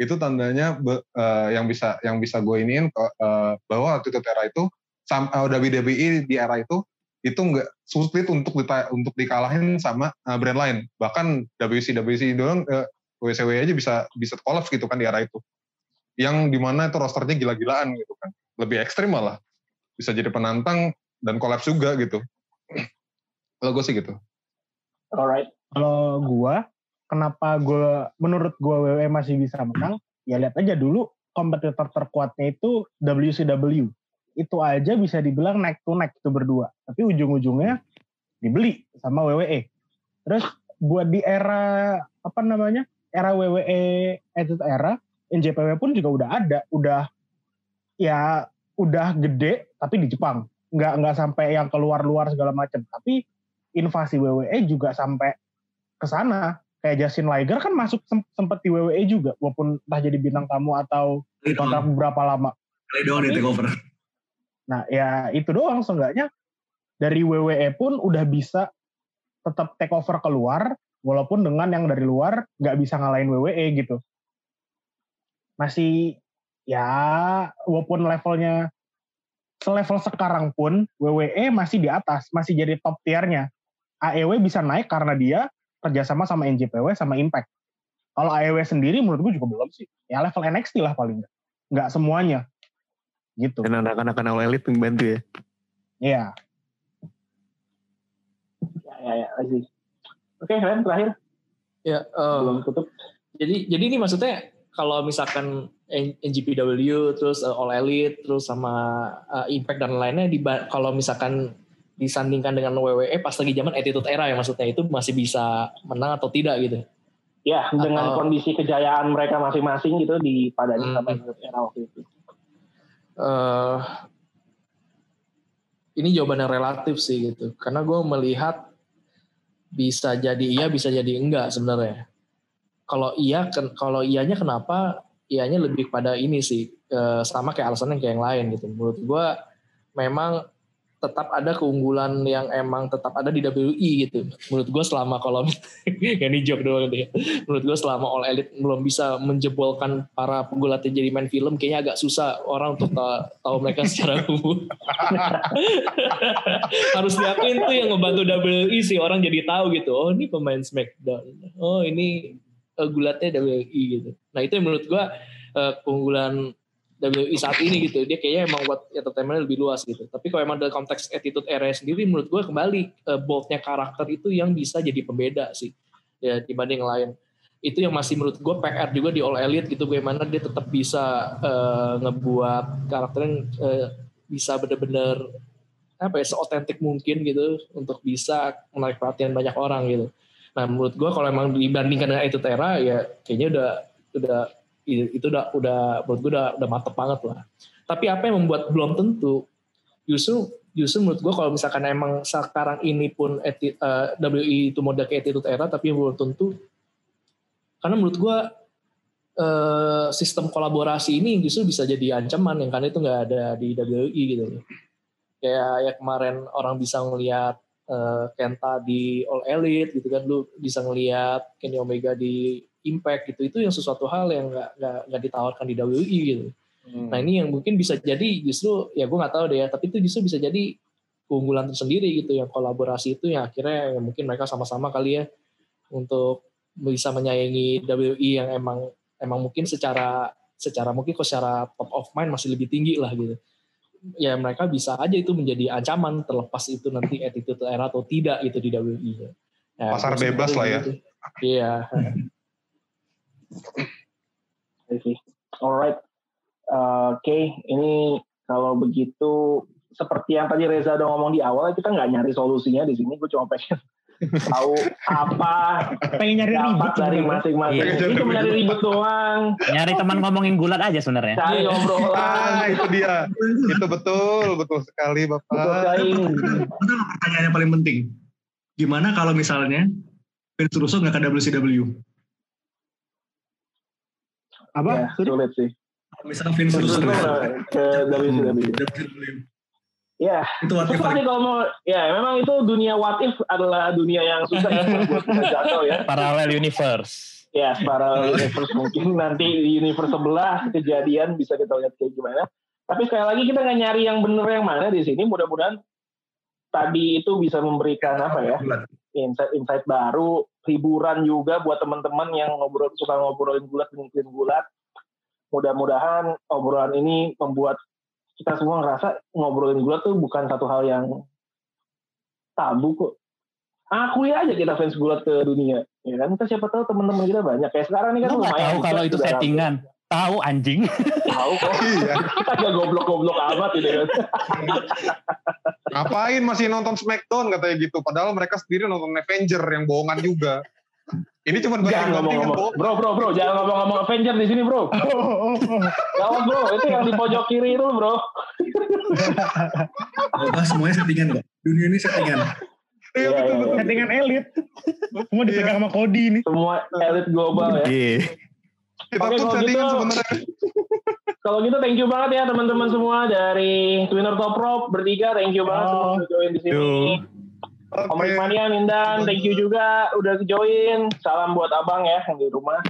Itu tandanya be- eh, yang bisa yang bisa gue iniin eh, bahwa Attitude Era itu sam- eh, WWE di era itu itu nggak sulit untuk dita- untuk dikalahin sama eh, brand lain. Bahkan WC WC doang eh, WCW aja bisa bisa kolaps gitu kan di era itu. Yang di mana itu rosternya gila-gilaan gitu kan. Lebih ekstrim malah. Bisa jadi penantang dan kolaps juga gitu. Kalau gue sih gitu. Alright. Kalau gua, kenapa gua menurut gua WWE masih bisa menang? Ya lihat aja dulu kompetitor terkuatnya itu WCW. Itu aja bisa dibilang neck to neck itu berdua. Tapi ujung-ujungnya dibeli sama WWE. Terus buat di era apa namanya? Era WWE Attitude Era, NJPW pun juga udah ada, udah ya udah gede tapi di Jepang. Nggak nggak sampai yang keluar luar segala macam tapi invasi WWE juga sampai ke sana. Kayak Justin Liger kan masuk sem- sempet di WWE juga walaupun entah jadi bintang tamu atau kontrak beberapa lama. Kali doang di take over. nah ya itu doang seenggaknya. Dari WWE pun udah bisa tetap take over keluar walaupun dengan yang dari luar nggak bisa ngalahin WWE gitu. Masih ya walaupun levelnya selevel sekarang pun WWE masih di atas masih jadi top tiernya AEW bisa naik karena dia kerjasama sama NJPW sama Impact kalau AEW sendiri menurut gue juga belum sih ya level NXT lah paling nggak nggak semuanya gitu Dan anak-anak All Elite membantu ya. Iya Ya, ya, ya, I see. Oke, Ren, terakhir. Ya, eh, Belum tutup. jadi jadi ini maksudnya kalau misalkan NGPW terus eh, All Elite terus sama eh, Impact dan lainnya di kalau misalkan disandingkan dengan WWE pas lagi zaman Attitude Era ya maksudnya itu masih bisa menang atau tidak gitu. Ya, dengan Atau- kondisi kejayaan mereka masing-masing gitu di padanya Hmm. sama era waktu itu. eh ini jawaban yang relatif sih gitu. Karena gue melihat bisa jadi iya, bisa jadi enggak sebenarnya. Kalau iya, kalau iyanya kenapa? Iyanya lebih pada ini sih, eh, sama kayak alasannya kayak yang lain gitu. Menurut gue memang tetap ada keunggulan yang emang tetap ada di WI gitu. Menurut gue selama kalau ini joke doang ya. Menurut gue selama All Elite belum bisa menjebolkan para penggulatnya jadi main film, kayaknya agak susah orang untuk ta- tahu mereka secara umum. Harus diakuin tuh yang ngebantu WI sih orang jadi tahu gitu. Oh ini pemain SmackDown. Oh ini uh, gulatnya WI gitu. Nah itu yang menurut gue uh, keunggulan WI saat ini gitu. Dia kayaknya emang buat entertainment lebih luas gitu. Tapi kalau emang dalam konteks attitude era sendiri menurut gue kembali uh, boldnya karakter itu yang bisa jadi pembeda sih. Ya dibanding yang lain. Itu yang masih menurut gue PR juga di All Elite gitu bagaimana dia tetap bisa uh, ngebuat karakternya uh, bisa bener-bener apa ya seotentik mungkin gitu untuk bisa menarik perhatian banyak orang gitu nah menurut gue kalau emang dibandingkan dengan attitude era ya kayaknya udah udah itu udah udah menurut gue udah udah mantep banget lah. Tapi apa yang membuat belum tentu justru justru menurut gue kalau misalkan emang sekarang ini pun eti, uh, WI itu model kayak attitude era tapi belum tentu karena menurut gue uh, sistem kolaborasi ini justru bisa jadi ancaman yang karena itu nggak ada di WI gitu. Kayak ya kemarin orang bisa ngelihat uh, Kenta di All Elite gitu kan lu bisa ngelihat Kenny Omega di impact gitu itu yang sesuatu hal yang nggak nggak nggak ditawarkan di WI gitu. Hmm. Nah ini yang mungkin bisa jadi justru ya gue nggak tahu deh ya tapi itu justru bisa jadi keunggulan tersendiri gitu yang kolaborasi itu yang akhirnya ya mungkin mereka sama-sama kali ya untuk bisa menyayangi WI yang emang emang mungkin secara secara mungkin kok secara top of mind masih lebih tinggi lah gitu. Ya mereka bisa aja itu menjadi ancaman terlepas itu nanti attitude era atau tidak gitu di WI. Ya, Pasar bebas lah ya. gitu. Iya. See. Alright. Uh, Oke, ini kalau begitu seperti yang tadi Reza udah ngomong di awal, kita nggak nyari solusinya di sini. Gue cuma pengen tahu apa pengen nyari ribut dari masing-masing. Iya. Itu mencari ribut doang, Nyari teman ngomongin gulat aja sebenarnya. cari Iya. obrolan, Ah, itu dia. itu betul, betul sekali betul Bapak. sekali. Itu pertanyaan yang paling penting. Gimana kalau misalnya Vince Russo nggak ke WCW? apa Ya, sulit sih. Misalnya Vince Terus Russo ke WCW. Ya, itu susah sih kalau mau. Ya, memang itu dunia what if adalah dunia yang susah ya buat kita jatuh ya. Parallel universe. Ya, para universe mungkin nanti di universe sebelah kejadian bisa kita lihat kayak gimana. Tapi sekali lagi kita nggak nyari yang bener yang mana di sini. Mudah-mudahan tadi itu bisa memberikan apa ya insight-insight baru, hiburan juga buat teman-teman yang ngobrol suka ngobrolin gulat, ngikutin gulat. Mudah-mudahan obrolan ini membuat kita semua ngerasa ngobrolin gulat tuh bukan satu hal yang tabu kok. Akui aja kita fans gulat ke dunia, ya kan? Kita siapa tahu teman-teman kita banyak. Kayak sekarang ini kan Lu lumayan. tahu kalau itu settingan. Tahu anjing. Tahu kok. Iya. Kita gak goblok-goblok amat gitu kan. Ngapain masih nonton Smackdown katanya gitu. Padahal mereka sendiri nonton Avenger yang bohongan juga. Ini cuma Jangan bagian ngomong-ngomong. bohong. Bro, bro, bro. Jangan ngomong-ngomong Avenger di sini, bro. Oh, oh, oh. Gawat, bro. Itu yang di pojok kiri itu, bro. Apa semuanya settingan kok. Dunia ini settingan. Iya Iya, betul iya, betul. Settingan elit. Semua dipegang sama Kodi nih. Semua elit global ya. Iya. Kita Oke, pun kalau settingan gitu- sebenarnya. Kalau gitu thank you banget ya teman-teman semua dari Twinner Top Rope bertiga. Thank you banget Oh. semua udah join di sini. Yo. Om Oke. Rikmania, Nindan, thank you juga udah join. Salam buat abang ya yang di rumah.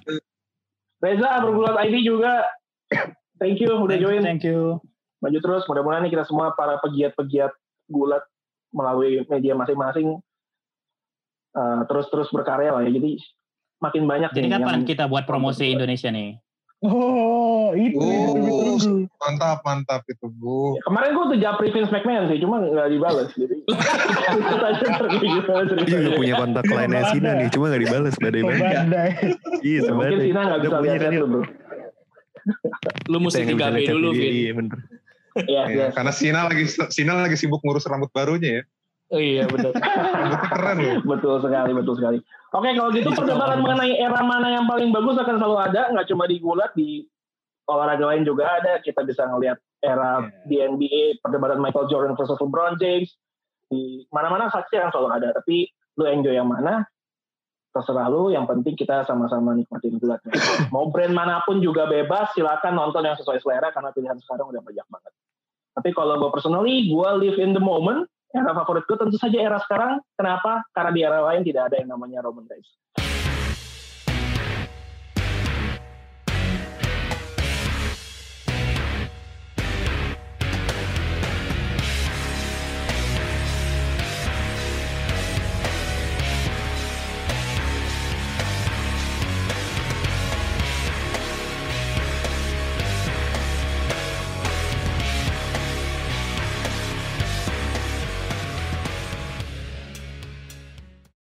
Reza, bergulat ID juga. Thank you udah join. Thank you. Maju terus. Mudah-mudahan nih kita semua para pegiat-pegiat gulat melalui media masing-masing eh, terus-terus berkarya lah ya. Jadi makin banyak Jadi nih kapan yang- kita buat promosi Indonesia nih? Oh, itu yang Oh, mantap mantap itu bu. Kemarin gue tuh japri Vince McMahon sih, cuma nggak dibales. Jadi juga punya kontak lainnya Ada. Sina nih, cuma gak dibales badai banget. Badai. Iya, Mungkin sebenarnya. Sina nggak bisa lihat tuh bro. Lu mesti Kita yang 3 bisa B ngechat dulu, dia, Vin. Iya, bener. Iya, Ya, iya. karena Sina lagi Sina lagi sibuk ngurus rambut barunya ya. Oh iya benar. Rambutnya keren loh. betul sekali, betul sekali. Oke, kalau gitu perdebatan mengenai era mana yang paling bagus akan selalu ada, nggak cuma di gulat, di olahraga lain juga ada. Kita bisa ngelihat era di NBA, perdebatan Michael Jordan versus LeBron James. Di mana-mana saksi akan selalu ada. Tapi lu enjoy yang mana, terserah lu. Yang penting kita sama-sama nikmatin gulatnya. Mau brand mana pun juga bebas, silakan nonton yang sesuai selera karena pilihan sekarang udah banyak banget. Tapi kalau gue personally, gue live in the moment. Era favorit gue tentu saja era sekarang. Kenapa? Karena di era lain tidak ada yang namanya Roman Reigns.